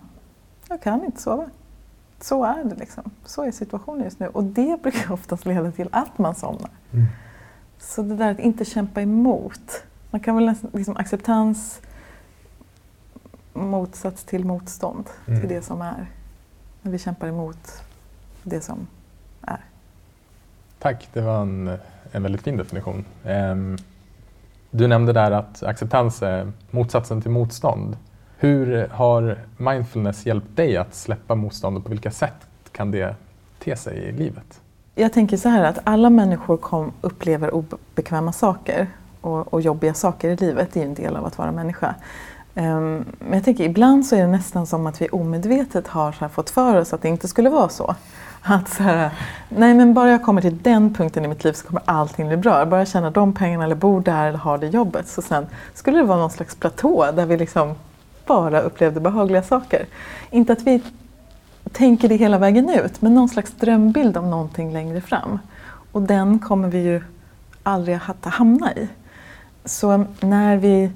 Speaker 2: jag kan inte sova. Så är det liksom. Så är situationen just nu. Och det brukar oftast leda till att man somnar. Mm. Så det där att inte kämpa emot. Man kan väl liksom acceptans motsats till motstånd mm. till det som är. När vi kämpar emot det som är.
Speaker 1: Tack, det var en, en väldigt fin definition. Um, du nämnde där att acceptans är motsatsen till motstånd. Hur har mindfulness hjälpt dig att släppa motstånd och på vilka sätt kan det te sig i livet?
Speaker 2: Jag tänker så här att alla människor kom, upplever obekväma saker och, och jobbiga saker i livet. Det är en del av att vara människa. Ehm, men jag tänker ibland så är det nästan som att vi omedvetet har så fått för oss att det inte skulle vara så. Att så här, nej men bara jag kommer till den punkten i mitt liv så kommer allting bli bra. Bara jag tjänar de pengarna eller bor där eller har det jobbet. Så sen skulle det vara någon slags platå där vi liksom bara upplevde behagliga saker. Inte att vi tänker det hela vägen ut, men någon slags drömbild om någonting längre fram. Och den kommer vi ju aldrig att hamna i. Så när vi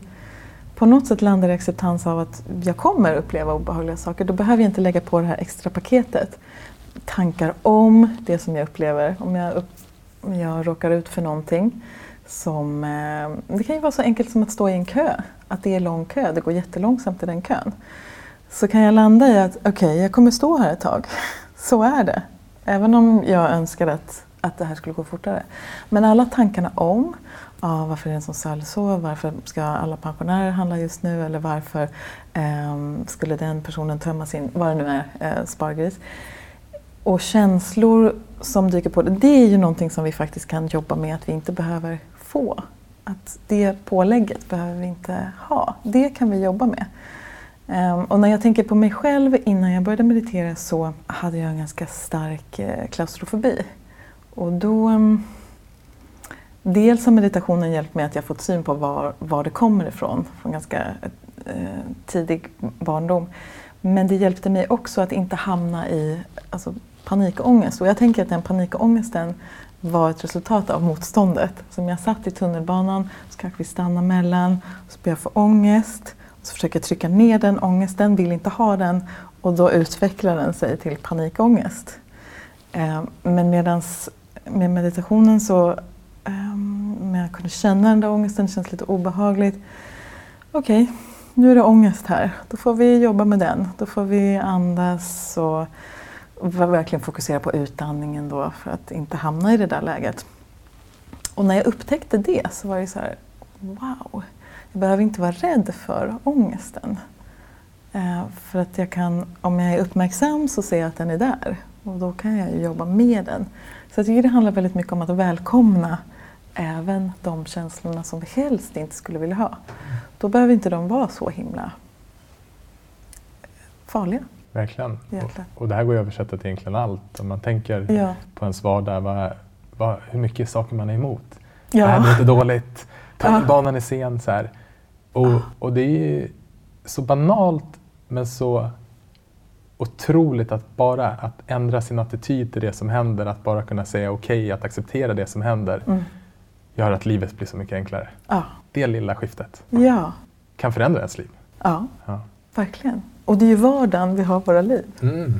Speaker 2: på något sätt landar i acceptans av att jag kommer uppleva obehagliga saker, då behöver jag inte lägga på det här extra paketet. Tankar om det som jag upplever. Om jag, upp, jag råkar ut för någonting som... Eh, det kan ju vara så enkelt som att stå i en kö. Att det är lång kö, det går jättelångsamt i den kön. Så kan jag landa i att okej, okay, jag kommer stå här ett tag. Så är det. Även om jag önskar att, att det här skulle gå fortare. Men alla tankarna om ja, varför är den som säljs så? Varför ska alla pensionärer handla just nu? Eller varför eh, skulle den personen tömma sin, vad det nu är, eh, spargris? Och känslor som dyker på, det är ju någonting som vi faktiskt kan jobba med att vi inte behöver få. Att det pålägget behöver vi inte ha. Det kan vi jobba med. Um, och när jag tänker på mig själv innan jag började meditera så hade jag en ganska stark eh, klaustrofobi. Och då... Um, dels har meditationen hjälpt mig att jag fått syn på var, var det kommer ifrån, från ganska eh, tidig barndom. Men det hjälpte mig också att inte hamna i alltså, panikångest. Och jag tänker att den panikångesten var ett resultat av motståndet. Som jag satt i tunnelbanan, så kanske vi stannar mellan, så börjar jag få ångest. Så försöker jag trycka ner den ångesten, vill inte ha den och då utvecklar den sig till panikångest. Eh, men medans med meditationen så Ehm, Men jag kunde känna den där ångesten, det känns lite obehagligt. Okej, okay, nu är det ångest här. Då får vi jobba med den. Då får vi andas och verkligen fokusera på utandningen då för att inte hamna i det där läget. Och när jag upptäckte det så var det så här, wow, jag behöver inte vara rädd för ångesten. Ehm, för att jag kan, om jag är uppmärksam så ser jag att den är där och då kan jag jobba med den. Så jag tycker det handlar väldigt mycket om att välkomna även de känslorna som vi helst inte skulle vilja ha. Då behöver inte de vara så himla farliga.
Speaker 1: Verkligen. Och, och, det här går ju att översätta till egentligen allt. Om man tänker ja. på ens vardag, vad, vad, hur mycket saker man är emot. Ja. Det här är inte dåligt, tunnelbanan är sen. Så här. Och, och det är ju så banalt men så otroligt att bara att ändra sin attityd till det som händer, att bara kunna säga okej, okay, att acceptera det som händer, mm. Gör att livet blir så mycket enklare. Ja. Det lilla skiftet ja. kan förändra ens liv.
Speaker 2: Ja, ja, verkligen. Och det är ju vardagen vi har våra liv. Mm.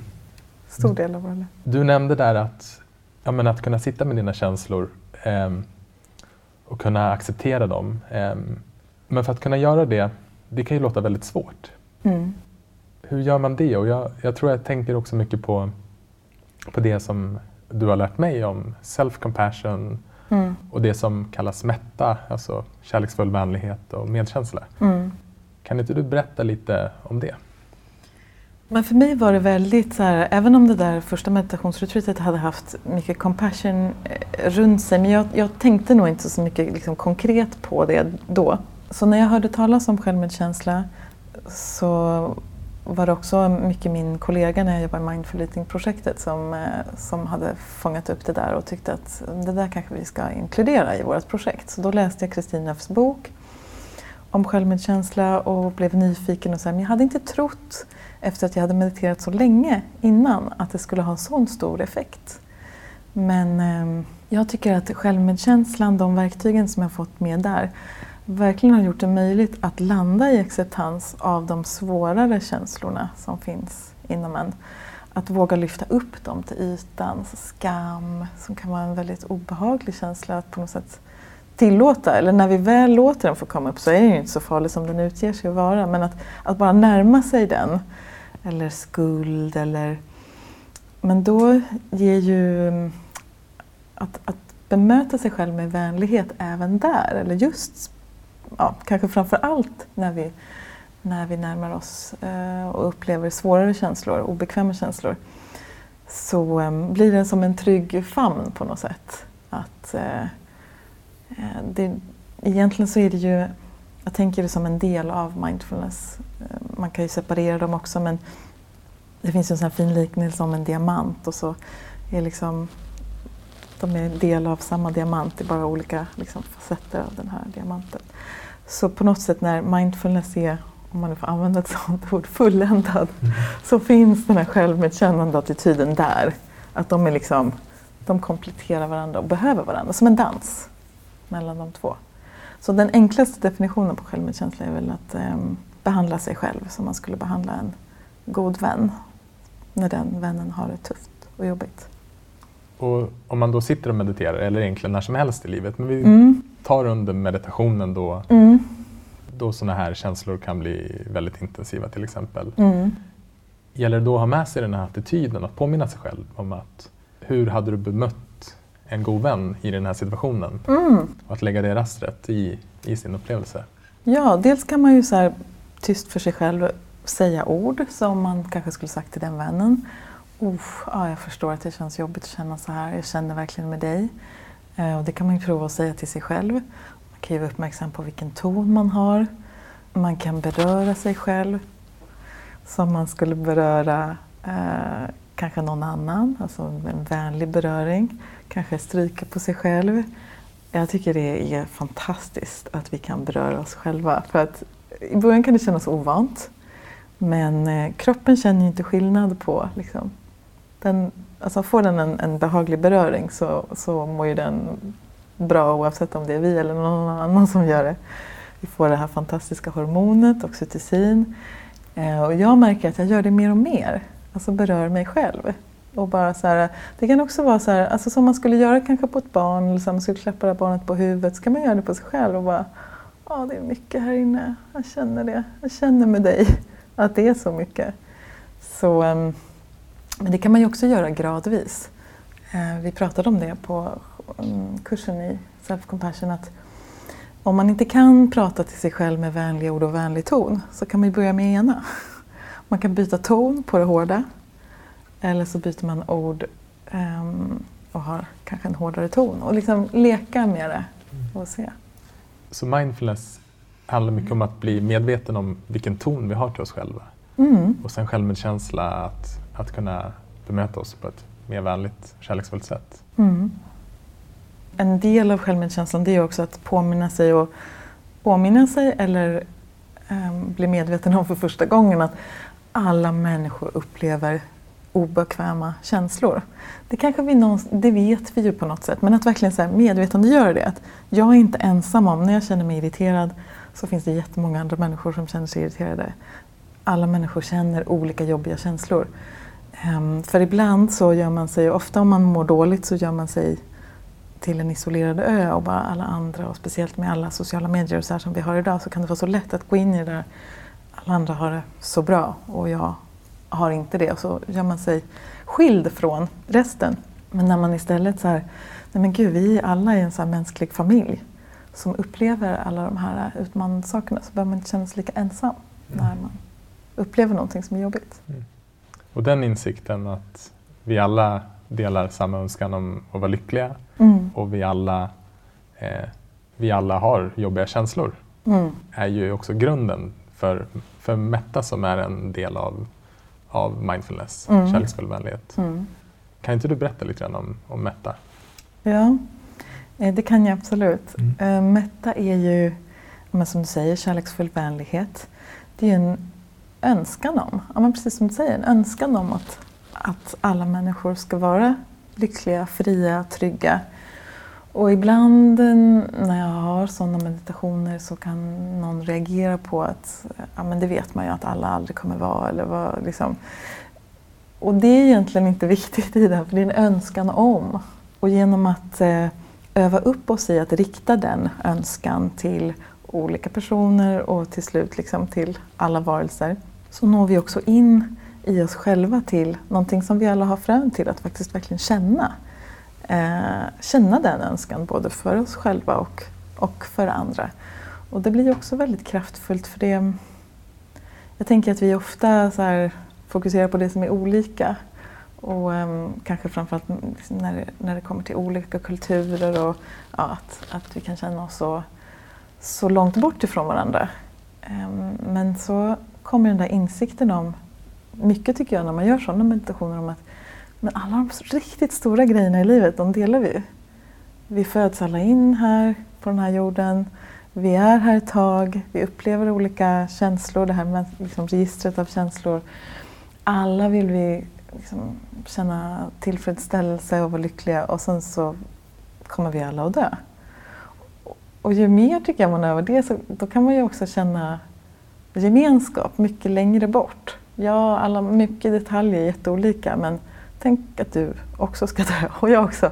Speaker 2: Stor del av våra liv.
Speaker 1: Du nämnde där att, ja, men att kunna sitta med dina känslor eh, och kunna acceptera dem. Eh, men för att kunna göra det, det kan ju låta väldigt svårt. Mm. Hur gör man det? Och jag, jag, tror jag tänker också mycket på, på det som du har lärt mig om self-compassion mm. och det som kallas metta, alltså kärleksfull vänlighet och medkänsla. Mm. Kan inte du berätta lite om det?
Speaker 2: Men för mig var det väldigt så här, även om det där första meditationsretreatet hade haft mycket compassion eh, runt sig, men jag, jag tänkte nog inte så mycket liksom, konkret på det då. Så när jag hörde talas om självmedkänsla så var det också mycket min kollega när jag jobbade i Mindful Eating-projektet som, eh, som hade fångat upp det där och tyckte att det där kanske vi ska inkludera i vårt projekt. Så då läste jag Kristin Öfs bok om självmedkänsla och blev nyfiken och sa men jag hade inte trott efter att jag hade mediterat så länge innan att det skulle ha en sån stor effekt. Men eh, jag tycker att självmedkänslan, de verktygen som jag fått med där, verkligen har gjort det möjligt att landa i acceptans av de svårare känslorna som finns inom en. Att våga lyfta upp dem till ytan, skam som kan vara en väldigt obehaglig känsla att på något sätt tillåta. Eller när vi väl låter den få komma upp så är den ju inte så farlig som den utger sig att vara. Men att, att bara närma sig den, eller skuld eller... Men då ger ju mm, att, att bemöta sig själv med vänlighet även där, eller just ja, kanske framför allt när vi, när vi närmar oss eh, och upplever svårare känslor, obekväma känslor, så eh, blir det som en trygg famn på något sätt. Att, eh, eh det, egentligen så är det ju, jag tänker det som en del av mindfulness. Eh, man kan ju separera dem också men det finns ju en sån här fin liknelse om en diamant och så är liksom de är del av samma diamant, det är bara olika liksom, facetter av den här diamanten. Så på något sätt när mindfulness är, om man nu får använda ett sånt ord, fulländad, mm. så finns den här självmedkännande attityden där. Att de är liksom, de kompletterar varandra och behöver varandra, som en dans mellan de två. Så den enklaste definitionen på självmedkänsla är väl att eh, behandla sig själv som man skulle behandla en god vän när den vännen har det tufft och jobbigt.
Speaker 1: Och om man då sitter och mediterar, eller egentligen när som helst i livet, men vi mm. Tar under meditationen då, mm. då sådana här känslor kan bli väldigt intensiva till exempel. Mm. Gäller det då att ha med sig den här attityden, att påminna sig själv om att hur hade du bemött en god vän i den här situationen.
Speaker 2: Mm.
Speaker 1: Och att lägga det rastret i, i sin upplevelse.
Speaker 2: Ja, dels kan man ju så här, tyst för sig själv säga ord som man kanske skulle sagt till den vännen. Uff, ja, jag förstår att det känns jobbigt att känna så här. Jag känner verkligen med dig. Eh, och det kan man ju prova att säga till sig själv. Man kan ju vara uppmärksam på vilken ton man har. Man kan beröra sig själv som man skulle beröra eh, kanske någon annan, alltså en vänlig beröring. Kanske stryka på sig själv. Jag tycker det är fantastiskt att vi kan beröra oss själva. För att I början kan det kännas ovant. Men eh, kroppen känner ju inte skillnad på liksom, den, alltså får den en, en behaglig beröring så, så mår ju den bra oavsett om det är vi eller någon annan som gör det. Vi får det här fantastiska hormonet, oxytocin. Eh, och jag märker att jag gör det mer och mer. Alltså berör mig själv. Och bara så här, det kan också vara så här, alltså som man skulle göra kanske på ett barn, eller så man skulle klappa det barnet på huvudet, så kan man göra det på sig själv och bara, ja det är mycket här inne, jag känner det, jag känner med dig att det är så mycket. Så, um, men det kan man ju också göra gradvis. Uh, vi pratade om det på um, kursen i Self-Compassion, att om man inte kan prata till sig själv med vänliga ord och vänlig ton så kan man börja med ena. Man kan byta ton på det hårda eller så byter man ord um, och har kanske en hårdare ton och liksom leka med det och se.
Speaker 1: Så mindfulness handlar mycket om att bli medveten om vilken ton vi har till oss själva.
Speaker 2: Mm.
Speaker 1: Och sen självmedkänsla, att, att kunna bemöta oss på ett mer vänligt, kärleksfullt sätt.
Speaker 2: Mm. En del av självmedkänslan det är också att påminna sig och påminna sig eller eh, bli medveten om för första gången att alla människor upplever obekväma känslor. Det kanske vi någon, det vet vi ju på något sätt, men att verkligen så här medvetandegöra det. Att jag är inte ensam om, när jag känner mig irriterad så finns det jättemånga andra människor som känner sig irriterade. Alla människor känner olika jobbiga känslor. Ehm, för ibland så gör man sig, ofta om man mår dåligt så gör man sig till en isolerad ö och bara alla andra och speciellt med alla sociala medier och så här som vi har idag så kan det vara så lätt att gå in i det där alla andra har det så bra och jag har inte det och så gör man sig skild från resten. Men när man istället så här, nej men gud vi är alla i en så mänsklig familj som upplever alla de här utmanande sakerna så behöver man inte känna sig lika ensam mm. när man upplever någonting som är jobbigt. Mm.
Speaker 1: Och den insikten att vi alla delar samma önskan om att vara lyckliga mm. och vi alla, eh, vi alla har jobbiga känslor mm. är ju också grunden för, för Metta som är en del av, av mindfulness, mm. kärleksfull vänlighet. Mm. Kan inte du berätta lite grann om, om Metta?
Speaker 2: Ja, eh, det kan jag absolut. Mm. Eh, Metta är ju, som du säger, kärleksfull vänlighet. Det är en önskan om, ja, men precis som du säger, en önskan om att, att alla människor ska vara lyckliga, fria, trygga och ibland eh, när jag har sådana meditationer så kan någon reagera på att ja, men det vet man ju att alla aldrig kommer vara. Eller vad, liksom. Och det är egentligen inte viktigt i det här, för det är en önskan om. Och genom att eh, öva upp oss i att rikta den önskan till olika personer och till slut liksom till alla varelser så når vi också in i oss själva till någonting som vi alla har frön till att faktiskt verkligen känna eh, känna den önskan både för oss själva och, och för andra. Och det blir också väldigt kraftfullt för det jag tänker att vi ofta så här, fokuserar på det som är olika och um, kanske framförallt när det, när det kommer till olika kulturer och ja, att, att vi kan känna oss så, så långt bort ifrån varandra. Um, men så kommer den där insikten om, mycket tycker jag när man gör sådana meditationer om att men alla de riktigt stora grejerna i livet, de delar vi. Vi föds alla in här på den här jorden. Vi är här ett tag, vi upplever olika känslor, det här med liksom registret av känslor. Alla vill vi liksom känna tillfredsställelse och vara lyckliga och sen så kommer vi alla att dö. Och ju mer tycker jag man övar det så då kan man ju också känna gemenskap mycket längre bort. Ja, alla, mycket detaljer är jätteolika men tänk att du också ska dö och jag också.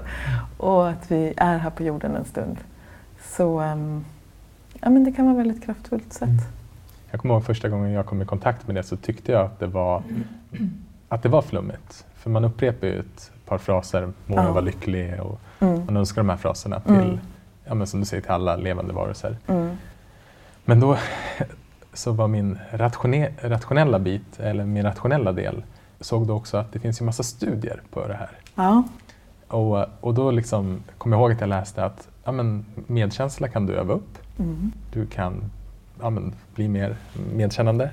Speaker 2: Och att vi är här på jorden en stund. Så um, ja, men det kan vara ett väldigt kraftfullt sätt. Mm.
Speaker 1: Jag kommer ihåg första gången jag kom i kontakt med det så tyckte jag att det var, att det var flummigt. För man upprepar ju ett par fraser, må
Speaker 2: Ja.
Speaker 1: vara lycklig och
Speaker 2: Mm.
Speaker 1: man önskar de här fraserna till,
Speaker 2: Mm.
Speaker 1: ja, men som du säger, till alla levande varelser.
Speaker 2: Mm.
Speaker 1: Men då så var min ratione- rationella bit, eller min rationella del, såg då också att det finns ju massa studier på det här.
Speaker 2: Ja.
Speaker 1: Och, och då liksom kom jag ihåg att jag läste att ja, men medkänsla kan du öva upp.
Speaker 2: Mm.
Speaker 1: Du kan ja, men, bli mer medkännande.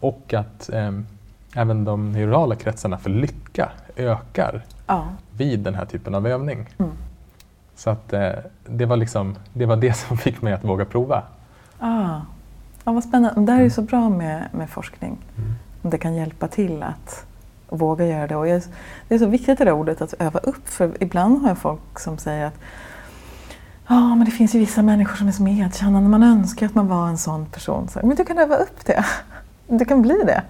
Speaker 1: Och att ehm, även de neurala kretsarna för lycka ökar
Speaker 2: Ja.
Speaker 1: vid den här typen av övning.
Speaker 2: Mm.
Speaker 1: Så att eh, det, var liksom, det var det som fick mig att våga prova.
Speaker 2: Ah. Ja, vad spännande. Det här är ju så bra med, med forskning.
Speaker 1: Mm.
Speaker 2: Om det kan hjälpa till att våga göra det. Och jag, det är så viktigt det där ordet att öva upp. För ibland har jag folk som säger att Ja, men det finns ju vissa människor som är så medkännande. Man önskar att man var en sån person. Så, men du kan öva upp det. Du kan bli det.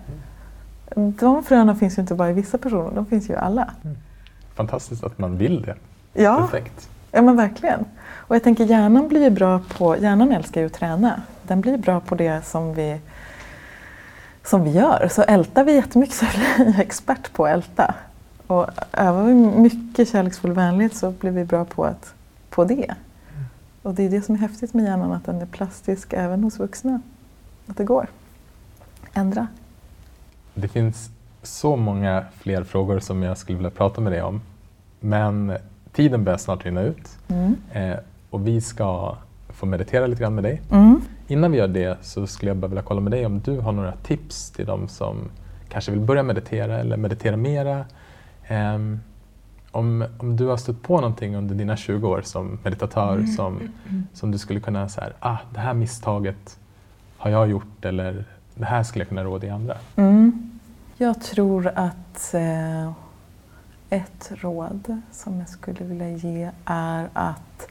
Speaker 2: De fröna finns ju inte bara i vissa personer, de finns ju i alla.
Speaker 1: Fantastiskt att man vill det.
Speaker 2: Ja,
Speaker 1: Perfekt.
Speaker 2: ja men verkligen. Och jag tänker hjärnan blir ju bra på, hjärnan älskar ju att träna. Den blir bra på det som vi, som vi gör. Så ältar vi jättemycket så blir vi expert på att älta. Och övar vi mycket kärleksfull vänlighet så blir vi bra på, att, på det. Och det är det som är häftigt med hjärnan, att den är plastisk även hos vuxna. Att det går. Ändra.
Speaker 1: Det finns så många fler frågor som jag skulle vilja prata med dig om. Men tiden börjar snart rinna ut
Speaker 2: Mm.
Speaker 1: eh, och vi ska få meditera lite grann med dig.
Speaker 2: Mm.
Speaker 1: Innan vi gör det så skulle jag bara vilja kolla med dig om du har några tips till de som kanske vill börja meditera eller meditera mera. Ehm, om, om du har stött på någonting under dina 20 år som meditatör som, som du skulle kunna säga, ah, det här misstaget har jag gjort eller det här skulle jag kunna råda i andra.
Speaker 2: Mm. Jag tror att eh, ett råd som jag skulle vilja ge är att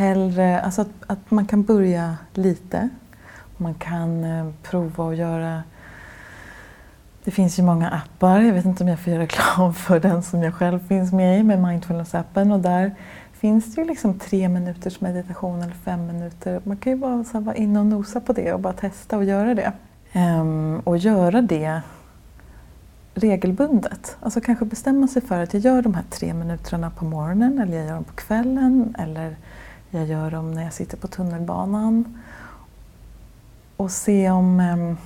Speaker 2: hellre, alltså att, att man kan börja lite. Man kan eh, prova att göra det finns ju många appar, jag vet inte om jag får göra reklam för den som jag själv finns med i, med mindfulness-appen. Och där finns det ju liksom tre minuters meditation eller fem minuter. Man kan ju bara så vara inne och nosa på det och bara testa och göra det. Ehm, och göra det regelbundet. Alltså kanske bestämma sig för att jag gör de här tre minuterna på morgonen eller jag gör dem på kvällen eller jag gör dem när jag sitter på tunnelbanan. Och se om... Eh,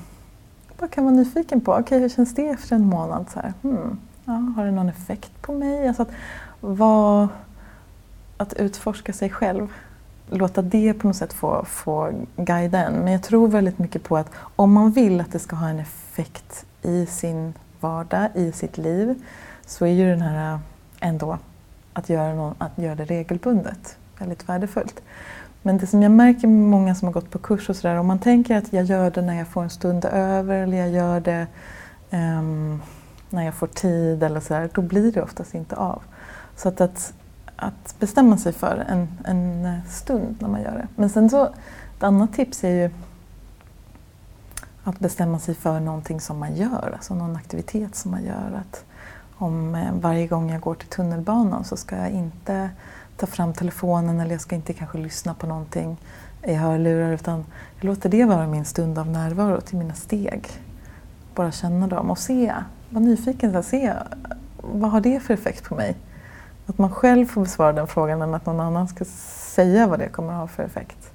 Speaker 2: vad kan vara nyfiken på, okej hur känns det efter en månad? Så här, hmm, ja, har det någon effekt på mig? Alltså att, vad, att utforska sig själv. Låta det på något sätt få, få guida en. Men jag tror väldigt mycket på att om man vill att det ska ha en effekt i sin vardag, i sitt liv, så är ju den här eh, ändå att göra, någon, att göra det regelbundet väldigt värdefullt. Men det som jag märker med många som har gått på kurs och sådär, om man tänker att jag gör det när jag får en stund över eller jag gör det um, när jag får tid eller sådär, då blir det oftast inte av. Så att, att, att bestämma sig för en, en eh, stund när man gör det. Men sen så, ett annat tips är ju att bestämma sig för någonting som man gör, alltså någon aktivitet som man gör. Att om eh, varje gång jag går till tunnelbanan så ska jag inte ta fram telefonen eller jag ska inte kanske lyssna på någonting i hörlurar utan jag låter det vara min stund av närvaro till mina steg. Bara känna dem och se, vara nyfiken, så se vad har det för effekt på mig? Att man själv får besvara den frågan än att någon annan ska säga vad det kommer att ha för effekt.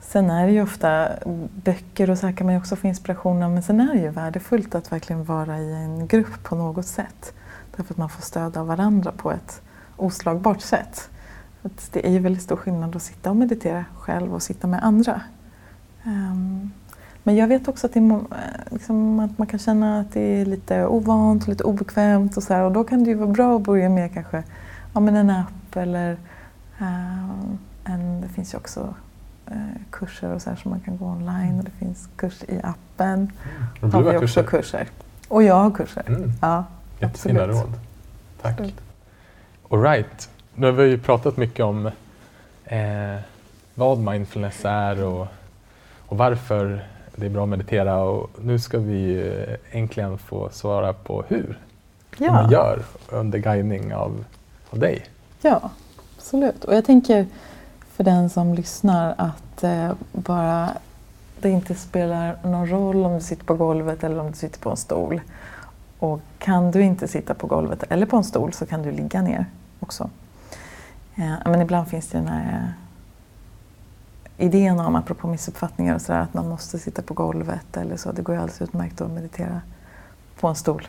Speaker 2: Sen är det ju ofta böcker och så här kan man ju också få inspiration av men sen är det ju värdefullt att verkligen vara i en grupp på något sätt. Därför att man får stöd av varandra på ett oslagbart sätt. Att det är väldigt stor skillnad att sitta och meditera själv och sitta med andra. Um, men jag vet också att, är, liksom, att man kan känna att det är lite ovant, lite obekvämt och så här, och då kan det ju vara bra att börja med kanske ja, men en app eller um, en, det finns ju också uh, kurser och så här som man kan gå online och det finns kurs i appen.
Speaker 1: Och
Speaker 2: har vi
Speaker 1: har
Speaker 2: också
Speaker 1: kurser?
Speaker 2: kurser. Och jag har kurser.
Speaker 1: Mm.
Speaker 2: Ja,
Speaker 1: Jättefina
Speaker 2: absolut.
Speaker 1: råd. Tack.
Speaker 2: Absolut.
Speaker 1: All right. Nu har vi ju pratat mycket om eh, vad mindfulness är och, och varför det är bra att meditera och nu ska vi äntligen få svara på hur
Speaker 2: Ja.
Speaker 1: man gör under guidning av, av dig.
Speaker 2: Ja, absolut. Och jag tänker för den som lyssnar att eh, bara det inte spelar någon roll om du sitter på golvet eller om du sitter på en stol. Och kan du inte sitta på golvet eller på en stol så kan du ligga ner också. Eh, men ibland finns det den här eh, idén om, apropå missuppfattningar och sådär, att man måste sitta på golvet eller så. Det går ju alldeles utmärkt att meditera på en stol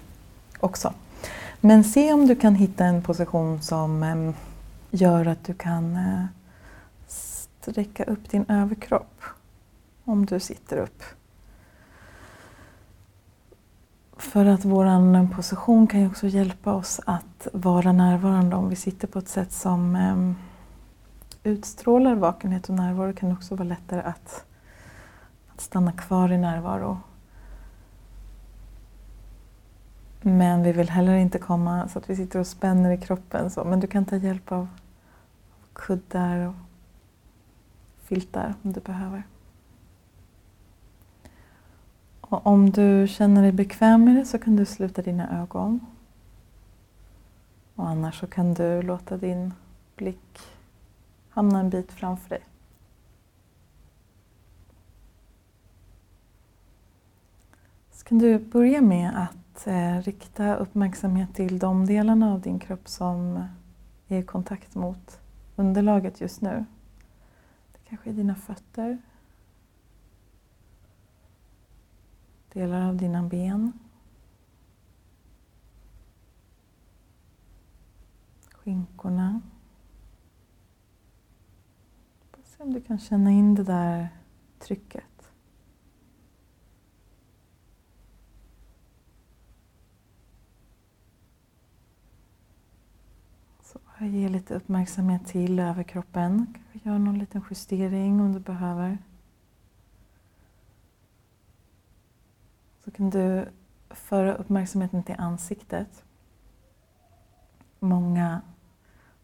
Speaker 2: också. Men se om du kan hitta en position som eh, gör att du kan eh, sträcka upp din överkropp om du sitter upp. För att vår position kan ju också hjälpa oss att vara närvarande om vi sitter på ett sätt som ehm, utstrålar vakenhet och närvaro kan det också vara lättare att, att stanna kvar i närvaro. Men vi vill heller inte komma så att vi sitter och spänner i kroppen. Så. Men du kan ta hjälp av kuddar och filtar om du behöver. Och om du känner dig bekväm med det så kan du sluta dina ögon. Och annars så kan du låta din blick hamna en bit framför dig. Så kan du börja med att eh, rikta uppmärksamhet till de delarna av din kropp som är i kontakt mot underlaget just nu. Det kanske är dina fötter, delar av dina ben, skinkorna. Se om du kan känna in det där trycket. Så ge lite uppmärksamhet till överkroppen. Kanske gör någon liten justering om du behöver. Så kan du föra uppmärksamheten till ansiktet. Många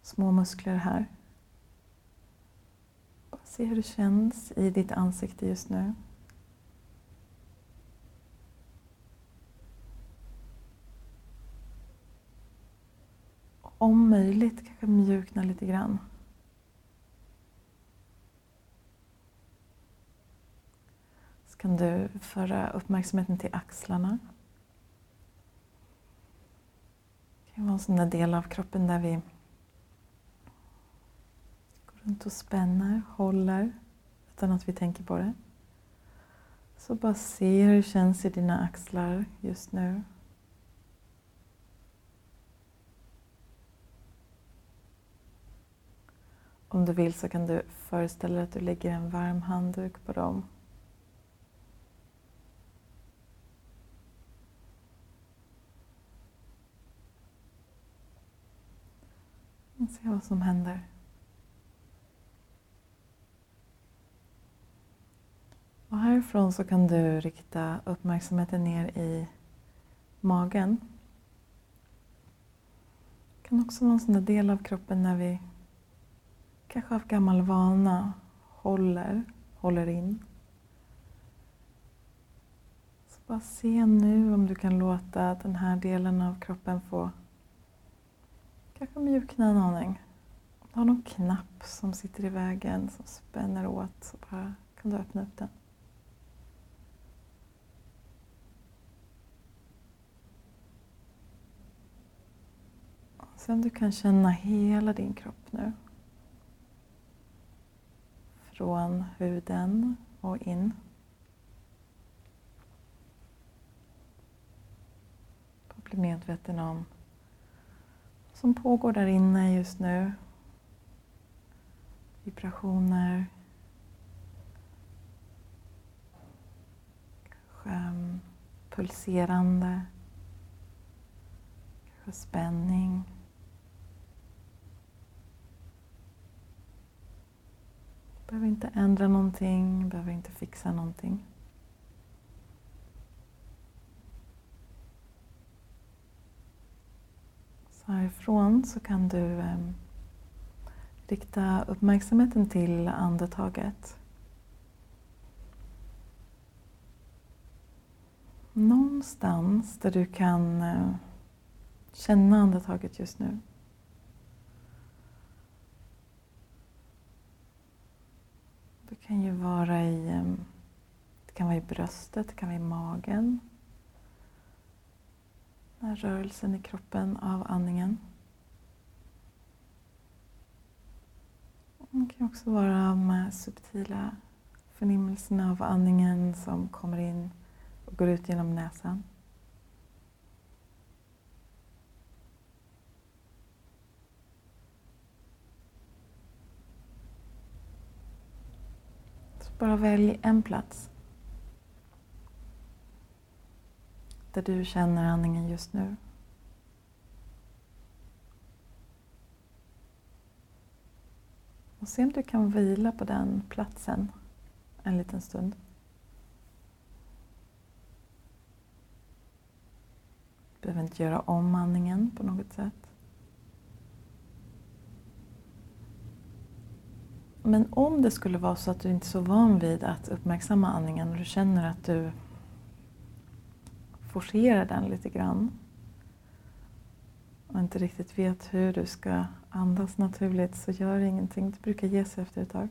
Speaker 2: små muskler här. Se hur det känns i ditt ansikte just nu. Om möjligt kanske mjukna lite grann. Så kan du föra uppmärksamheten till axlarna. Det kan vara en sån där del av kroppen där vi går runt och spänner, håller utan att vi tänker på det. Så bara se hur det känns i dina axlar just nu. Om du vill så kan du föreställa dig att du lägger en varm handduk på dem. Se vad som händer. Och härifrån så kan du rikta uppmärksamheten ner i magen. Det kan också vara en sån där del av kroppen när vi kanske av gammal vana håller, håller in. Så bara se nu om du kan låta den här delen av kroppen få kanske mjukna en aning. Om du har någon knapp som sitter i vägen som spänner åt så bara kan du öppna upp den. Se om du kan känna hela din kropp nu. Från huden och in. Bli medveten om som pågår där inne just nu. Vibrationer. Kanske mm, pulserande. Kanske spänning. Behöver inte ändra någonting, behöver inte fixa någonting. Härifrån så kan du eh, rikta uppmärksamheten till andetaget. Någonstans där du kan eh, känna andetaget just nu. Det kan ju vara i, ehm, det kan vara i bröstet, det kan vara i magen. Här rörelsen i kroppen av andningen. Det kan också vara de subtila förnimmelserna av andningen som kommer in och går ut genom näsan. Så bara välj en plats där du känner andningen just nu. Och se om du kan vila på den platsen en liten stund. Du behöver inte göra om andningen på något sätt. Men om det skulle vara så att du inte är så van vid att uppmärksamma andningen och du känner att du forcera den lite grann och inte riktigt vet hur du ska andas naturligt så gör ingenting. Det brukar ge sig efter ett tag.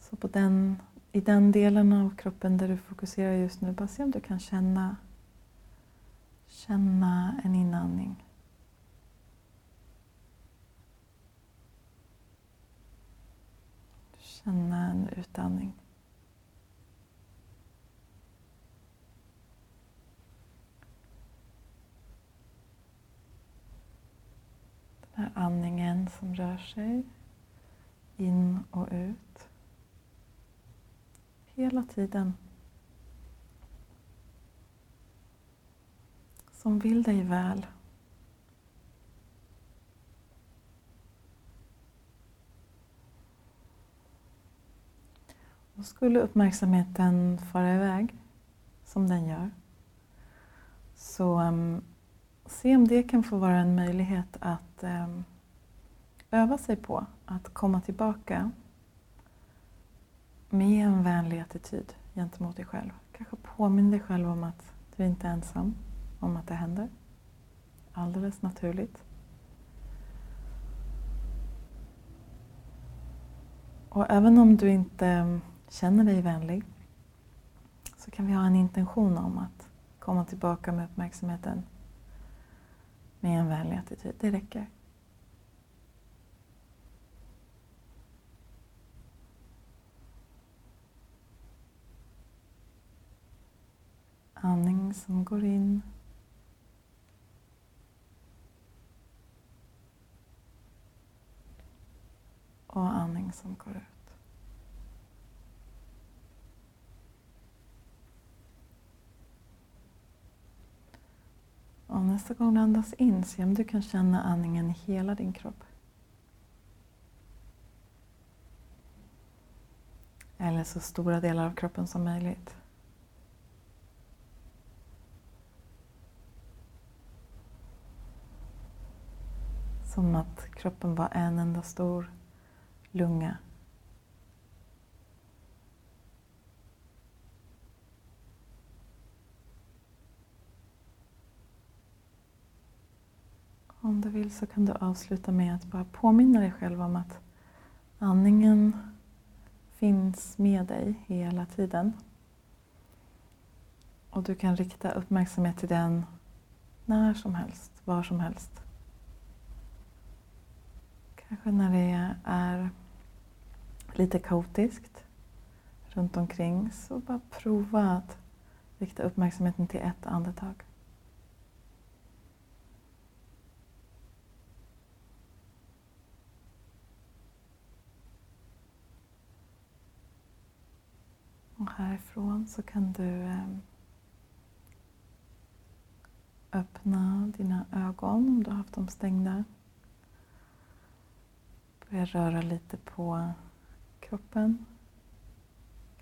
Speaker 2: Så på den, i den delen av kroppen där du fokuserar just nu, bara se om du kan känna, känna en inandning. Känna en utandning. Den här andningen som rör sig in och ut. Hela tiden. Som vill dig väl. Och skulle uppmärksamheten fara iväg, som den gör, så um, se om det kan få vara en möjlighet att att ehm, öva sig på att komma tillbaka med en vänlig attityd gentemot dig själv. Kanske påminn dig själv om att du inte är ensam om att det händer. Alldeles naturligt. Och även om du inte ehm, känner dig vänlig så kan vi ha en intention om att komma tillbaka med uppmärksamheten med en vänlig attityd. Det räcker. Andning som går in. Och andning som går ut. Och nästa gång du andas in, se om du kan känna andningen i hela din kropp. Eller så stora delar av kroppen som möjligt. Som att kroppen var en enda stor lunga. Om du vill så kan du avsluta med att bara påminna dig själv om att andningen finns med dig hela tiden. Och du kan rikta uppmärksamhet till den när som helst, var som helst. Kanske när det är lite kaotiskt runt omkring så bara prova att rikta uppmärksamheten till ett andetag. Och härifrån så kan du eh, öppna dina ögon om du har haft dem stängda. Börja röra lite på kroppen.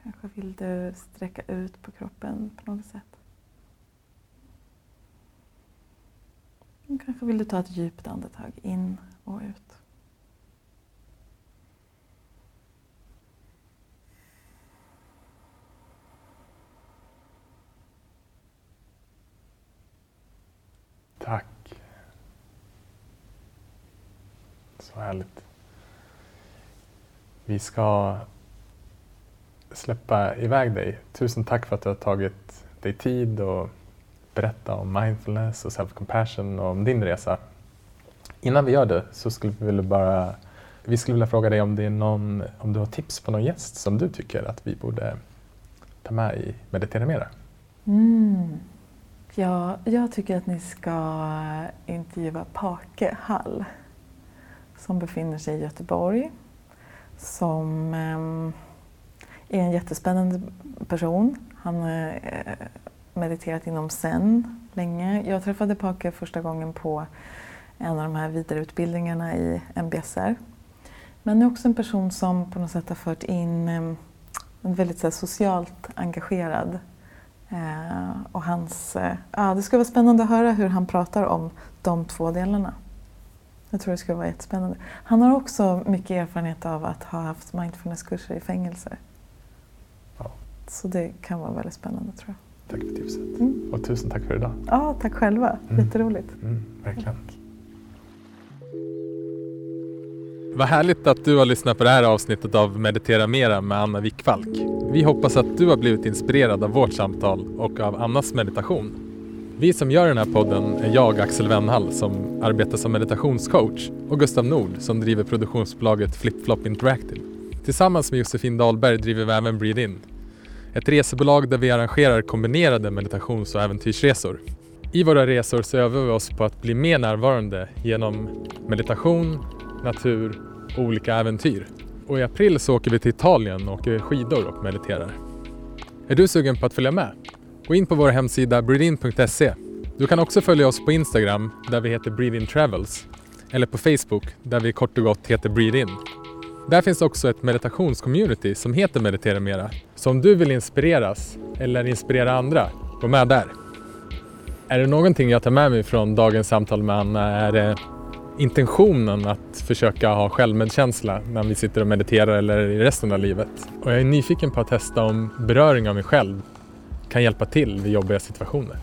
Speaker 2: Kanske vill du sträcka ut på kroppen på något sätt. Kanske vill du ta ett djupt andetag in och ut.
Speaker 1: Tack. Så härligt. Vi ska släppa iväg dig. Tusen tack för att du har tagit dig tid och berätta om mindfulness och self-compassion och om din resa. Innan vi gör det så skulle vi vilja bara vi skulle vilja fråga dig om, det är någon, om du har tips på någon gäst som du tycker att vi borde ta med i Meditera Mera.
Speaker 2: Mm. Ja, jag tycker att ni ska intervjua Pake Hall som befinner sig i Göteborg som ehm, är en jättespännande person. Han har mediterat inom zen länge. Jag träffade Pake första gången på en av de här vidareutbildningarna i MBSR. Men är också en person som på något sätt har fört in ehm, en väldigt så socialt engagerad. Eh, och hans, eh, ja, det skulle vara spännande att höra hur han pratar om de två delarna. Jag tror det skulle vara jättespännande. Han har också mycket erfarenhet av att ha haft mindfulnesskurser i fängelser.
Speaker 1: Ja.
Speaker 2: Så det kan vara väldigt spännande tror jag.
Speaker 1: Tack för tipset.
Speaker 2: Mm.
Speaker 1: Och tusen tack för idag.
Speaker 2: Ja, tack själva.
Speaker 1: Mm.
Speaker 2: Jätteroligt.
Speaker 1: Mm, verkligen. Vad härligt att du har lyssnat på det här avsnittet av Meditera Mera med Anna Wickfalk. Vi hoppas att du har blivit inspirerad av vårt samtal och av Annas meditation. Vi som gör den här podden är jag, Axel Wennhall, som arbetar som meditationscoach och Gustav Nord som driver produktionsbolaget FlipFlop Interactive. Tillsammans med Josefin Dahlberg driver vi även Breed In. Ett resebolag där vi arrangerar kombinerade meditations och äventyrsresor. I våra resor så övar vi oss på att bli mer närvarande genom meditation, natur och olika äventyr. Och i april så åker vi till Italien och åker skidor och mediterar. Är du sugen på att följa med? Gå in på vår hemsida breedin.se. Du kan också följa oss på Instagram där vi heter Breedin Travels eller på Facebook där vi kort och gott heter Breedin. Där finns också ett meditationscommunity som heter Meditera Mera. Så om du vill inspireras eller inspirera andra, gå med där. Är det någonting jag tar med mig från dagens samtal med Anna är det intentionen att försöka ha självmedkänsla när vi sitter och mediterar eller i resten av livet. Och jag är nyfiken på att testa om beröring av mig själv kan hjälpa till vid jobbiga situationer.